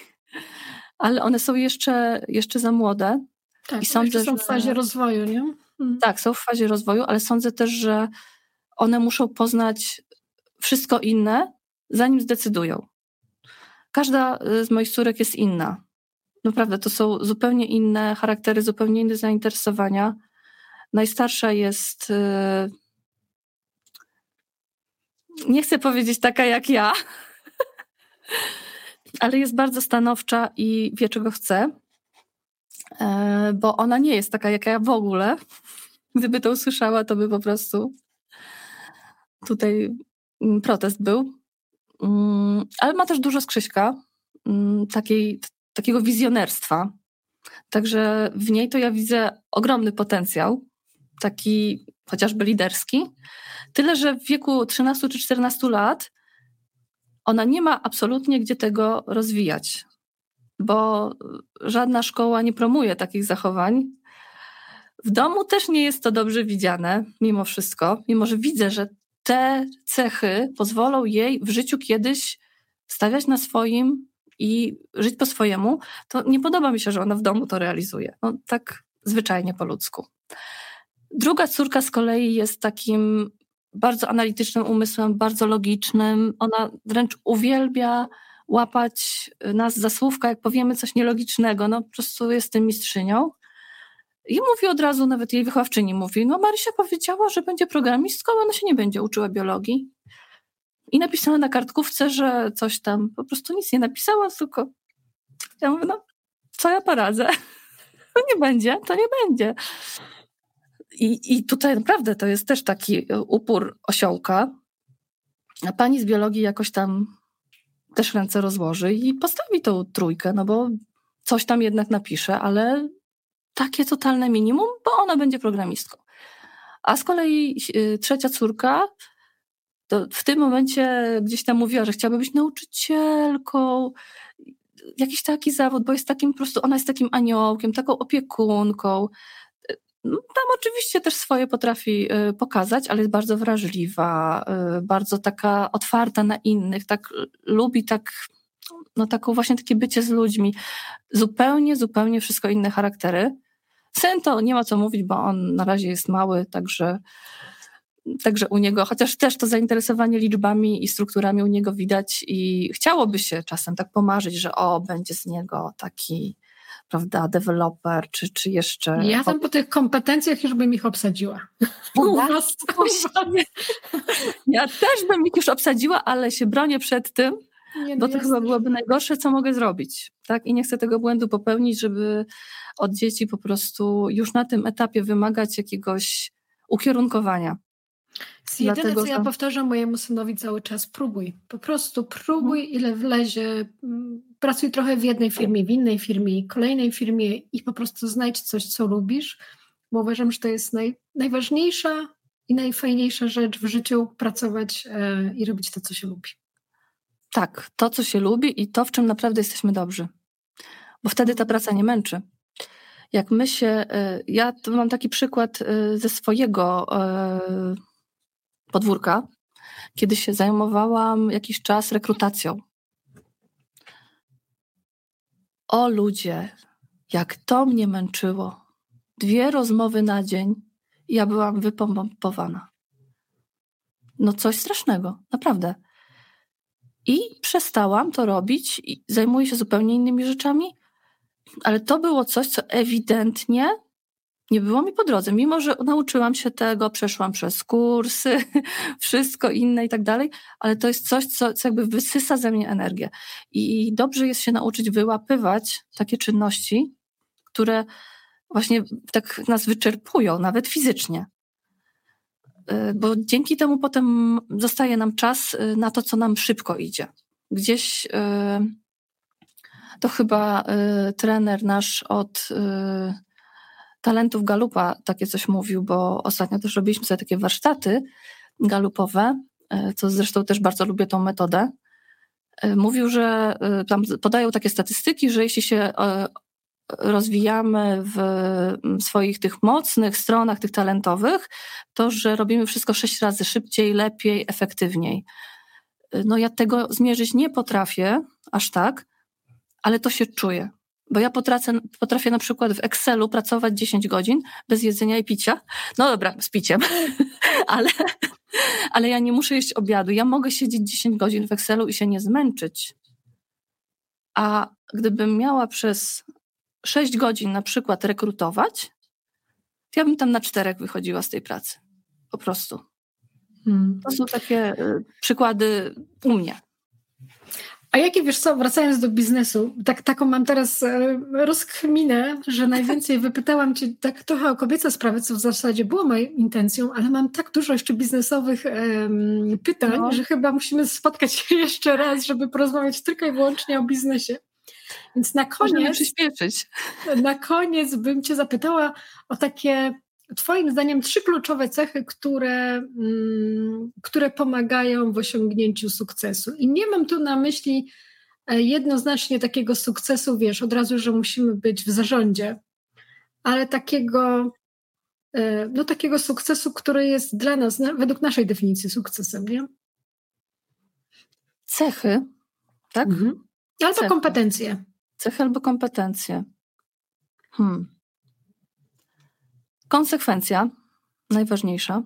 S2: ale one są jeszcze, jeszcze za młode.
S1: Tak, I sądzę, są w fazie rozwoju, nie?
S2: Hmm. Tak, są w fazie rozwoju, ale sądzę też, że one muszą poznać wszystko inne, zanim zdecydują. Każda z moich córek jest inna. Naprawdę, to są zupełnie inne charaktery, zupełnie inne zainteresowania. Najstarsza jest y, nie chcę powiedzieć taka jak ja, ale jest bardzo stanowcza i wie, czego chce, e, bo ona nie jest taka jak ja w ogóle. Gdyby to usłyszała, to by po prostu tutaj mm, protest był. Mm, ale ma też dużo skrzyśka, mm, takiej, takiego wizjonerstwa. Także w niej to ja widzę ogromny potencjał, taki chociażby liderski. Tyle, że w wieku 13 czy 14 lat ona nie ma absolutnie gdzie tego rozwijać, bo żadna szkoła nie promuje takich zachowań. W domu też nie jest to dobrze widziane, mimo wszystko, mimo że widzę, że te cechy pozwolą jej w życiu kiedyś stawiać na swoim i żyć po swojemu, to nie podoba mi się, że ona w domu to realizuje. No, tak zwyczajnie po ludzku. Druga córka z kolei jest takim bardzo analitycznym umysłem, bardzo logicznym. Ona wręcz uwielbia łapać nas za słówka, jak powiemy coś nielogicznego. No po prostu jest tym mistrzynią. I mówi od razu, nawet jej wychowawczyni mówi, no Marysia powiedziała, że będzie programistką, ona się nie będzie uczyła biologii. I napisała na kartkówce, że coś tam, po prostu nic nie napisała, tylko ja mówię, no co ja poradzę? To nie będzie, to nie będzie. I, I tutaj naprawdę to jest też taki upór osiołka. A pani z biologii jakoś tam też ręce rozłoży i postawi tą trójkę, no bo coś tam jednak napisze, ale takie totalne minimum, bo ona będzie programistką. A z kolei y, trzecia córka to w tym momencie gdzieś tam mówiła, że chciałaby być nauczycielką, jakiś taki zawód, bo jest takim po prostu, ona jest takim aniołkiem, taką opiekunką. No, tam oczywiście też swoje potrafi y, pokazać, ale jest bardzo wrażliwa, y, bardzo taka otwarta na innych, tak lubi tak, no taką właśnie takie bycie z ludźmi. Zupełnie, zupełnie wszystko inne charaktery. Syn to nie ma co mówić, bo on na razie jest mały, także, także u niego, chociaż też to zainteresowanie liczbami i strukturami u niego widać i chciałoby się czasem tak pomarzyć, że o, będzie z niego taki prawda, deweloper, czy, czy jeszcze...
S1: Ja tam po tych kompetencjach już bym ich obsadziła.
S2: ja też bym ich już obsadziła, ale się bronię przed tym, nie, bo to chyba byłoby najgorsze, co mogę zrobić. Tak? I nie chcę tego błędu popełnić, żeby od dzieci po prostu już na tym etapie wymagać jakiegoś ukierunkowania.
S1: Jedyne, Dlatego, co ja powtarzam mojemu synowi cały czas, próbuj. Po prostu próbuj, mhm. ile wlezie. Mm, pracuj trochę w jednej firmie, w innej firmie, kolejnej firmie i po prostu znajdź coś, co lubisz, bo uważam, że to jest naj, najważniejsza i najfajniejsza rzecz w życiu, pracować e, i robić to, co się lubi.
S2: Tak, to, co się lubi i to, w czym naprawdę jesteśmy dobrzy. Bo wtedy ta praca nie męczy. Jak my się, e, ja mam taki przykład e, ze swojego podwórka, kiedy się zajmowałam jakiś czas rekrutacją. O ludzie, jak to mnie męczyło. Dwie rozmowy na dzień i ja byłam wypompowana. No coś strasznego, naprawdę. I przestałam to robić i zajmuję się zupełnie innymi rzeczami, ale to było coś, co ewidentnie nie było mi po drodze. Mimo, że nauczyłam się tego, przeszłam przez kursy, wszystko inne i tak dalej, ale to jest coś, co, co jakby wysysa ze mnie energię. I dobrze jest się nauczyć wyłapywać takie czynności, które właśnie tak nas wyczerpują, nawet fizycznie. Y, bo dzięki temu potem zostaje nam czas y, na to, co nam szybko idzie. Gdzieś y, to chyba trener nasz od talentów Galupa takie coś mówił, bo ostatnio też robiliśmy sobie takie warsztaty galupowe, co zresztą też bardzo lubię tą metodę. Mówił, że tam podają takie statystyki, że jeśli się rozwijamy w swoich tych mocnych stronach, tych talentowych, to, że robimy wszystko sześć razy szybciej, lepiej, efektywniej. No ja tego zmierzyć nie potrafię aż tak, ale to się czuje. Bo ja potrafię, potrafię na przykład w Excelu pracować 10 godzin bez jedzenia i picia. No dobra, z piciem, ale, ale ja nie muszę jeść obiadu. Ja mogę siedzieć 10 godzin w Excelu i się nie zmęczyć. A gdybym miała przez 6 godzin na przykład rekrutować, to ja bym tam na czterech wychodziła z tej pracy. Po prostu. Hmm. To są takie y, przykłady u mnie.
S1: A jakie, wiesz co, wracając do biznesu, tak, taką mam teraz e, rozkminę, że najwięcej wypytałam cię tak trochę o kobiece sprawy, co w zasadzie było moją intencją, ale mam tak dużo jeszcze biznesowych pytań, no. że chyba musimy spotkać się jeszcze raz, żeby porozmawiać tylko i wyłącznie o biznesie. Więc na koniec,
S2: przyspieszyć.
S1: na koniec bym cię zapytała o takie Twoim zdaniem trzy kluczowe cechy, które, mm, które pomagają w osiągnięciu sukcesu. I nie mam tu na myśli e, jednoznacznie takiego sukcesu, wiesz, od razu, że musimy być w zarządzie, ale takiego, e, no, takiego sukcesu, który jest dla nas, według naszej definicji, sukcesem, nie?
S2: Cechy, tak? Mhm.
S1: Albo Cechy. kompetencje.
S2: Cechy albo kompetencje. Hmm. Konsekwencja, najważniejsza.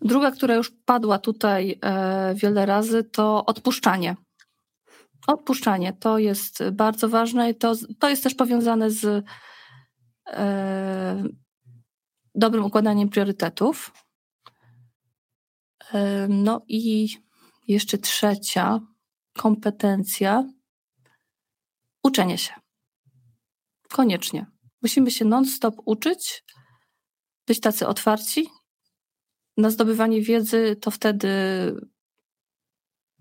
S2: Druga, która już padła tutaj e, wiele razy, to odpuszczanie. Odpuszczanie to jest bardzo ważne i to, to jest też powiązane z e, dobrym układaniem priorytetów. E, no i jeszcze trzecia kompetencja uczenie się. Koniecznie. Musimy się non-stop uczyć, być tacy otwarci na zdobywanie wiedzy, to wtedy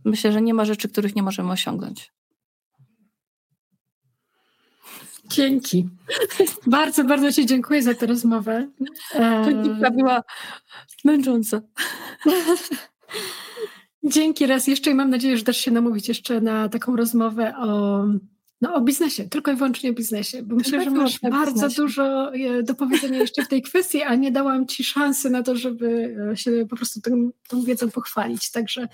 S2: myślę, że nie ma rzeczy, których nie możemy osiągnąć.
S1: Dzięki. bardzo, bardzo Ci dziękuję za tę rozmowę.
S2: To była męcząca.
S1: Dzięki raz jeszcze i mam nadzieję, że dasz się namówić jeszcze na taką rozmowę o no o biznesie, tylko i wyłącznie o biznesie, bo myślę, że masz bardzo biznesie. dużo e, do powiedzenia jeszcze w tej kwestii, a nie dałam Ci szansy na to, żeby e, się po prostu tą, tą wiedzą pochwalić. Także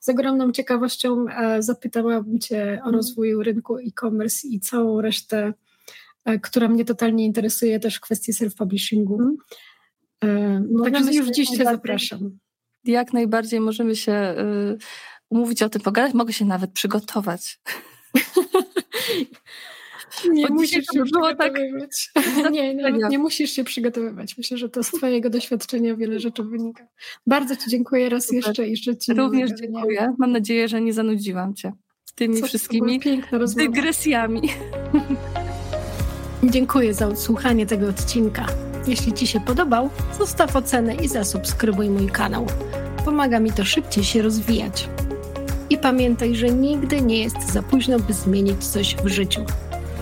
S1: z ogromną ciekawością e, zapytałabym Cię o mhm. rozwój rynku e-commerce i całą resztę, która mnie totalnie interesuje, też kwestii self-publishingu. Hmm. Także już dziś Cię zapraszam.
S2: Jak najbardziej możemy się umówić o tym pogadać, mogę się nawet przygotować.
S1: Nie Bo musisz się przygotowywać. Tak... nie, nie, nie musisz się przygotowywać. Myślę, że to z Twojego doświadczenia wiele rzeczy wynika. Bardzo Ci dziękuję raz Super. jeszcze i że Ci
S2: Również dziękuję. Mam nadzieję, że nie zanudziłam Cię tymi Co wszystkimi dygresjami.
S1: Dziękuję za odsłuchanie tego odcinka. Jeśli Ci się podobał, zostaw ocenę i zasubskrybuj mój kanał. Pomaga mi to szybciej się rozwijać. I pamiętaj, że nigdy nie jest za późno, by zmienić coś w życiu.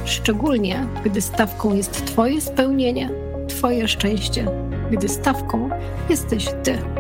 S1: Szczególnie, gdy stawką jest Twoje spełnienie, Twoje szczęście, gdy stawką jesteś Ty.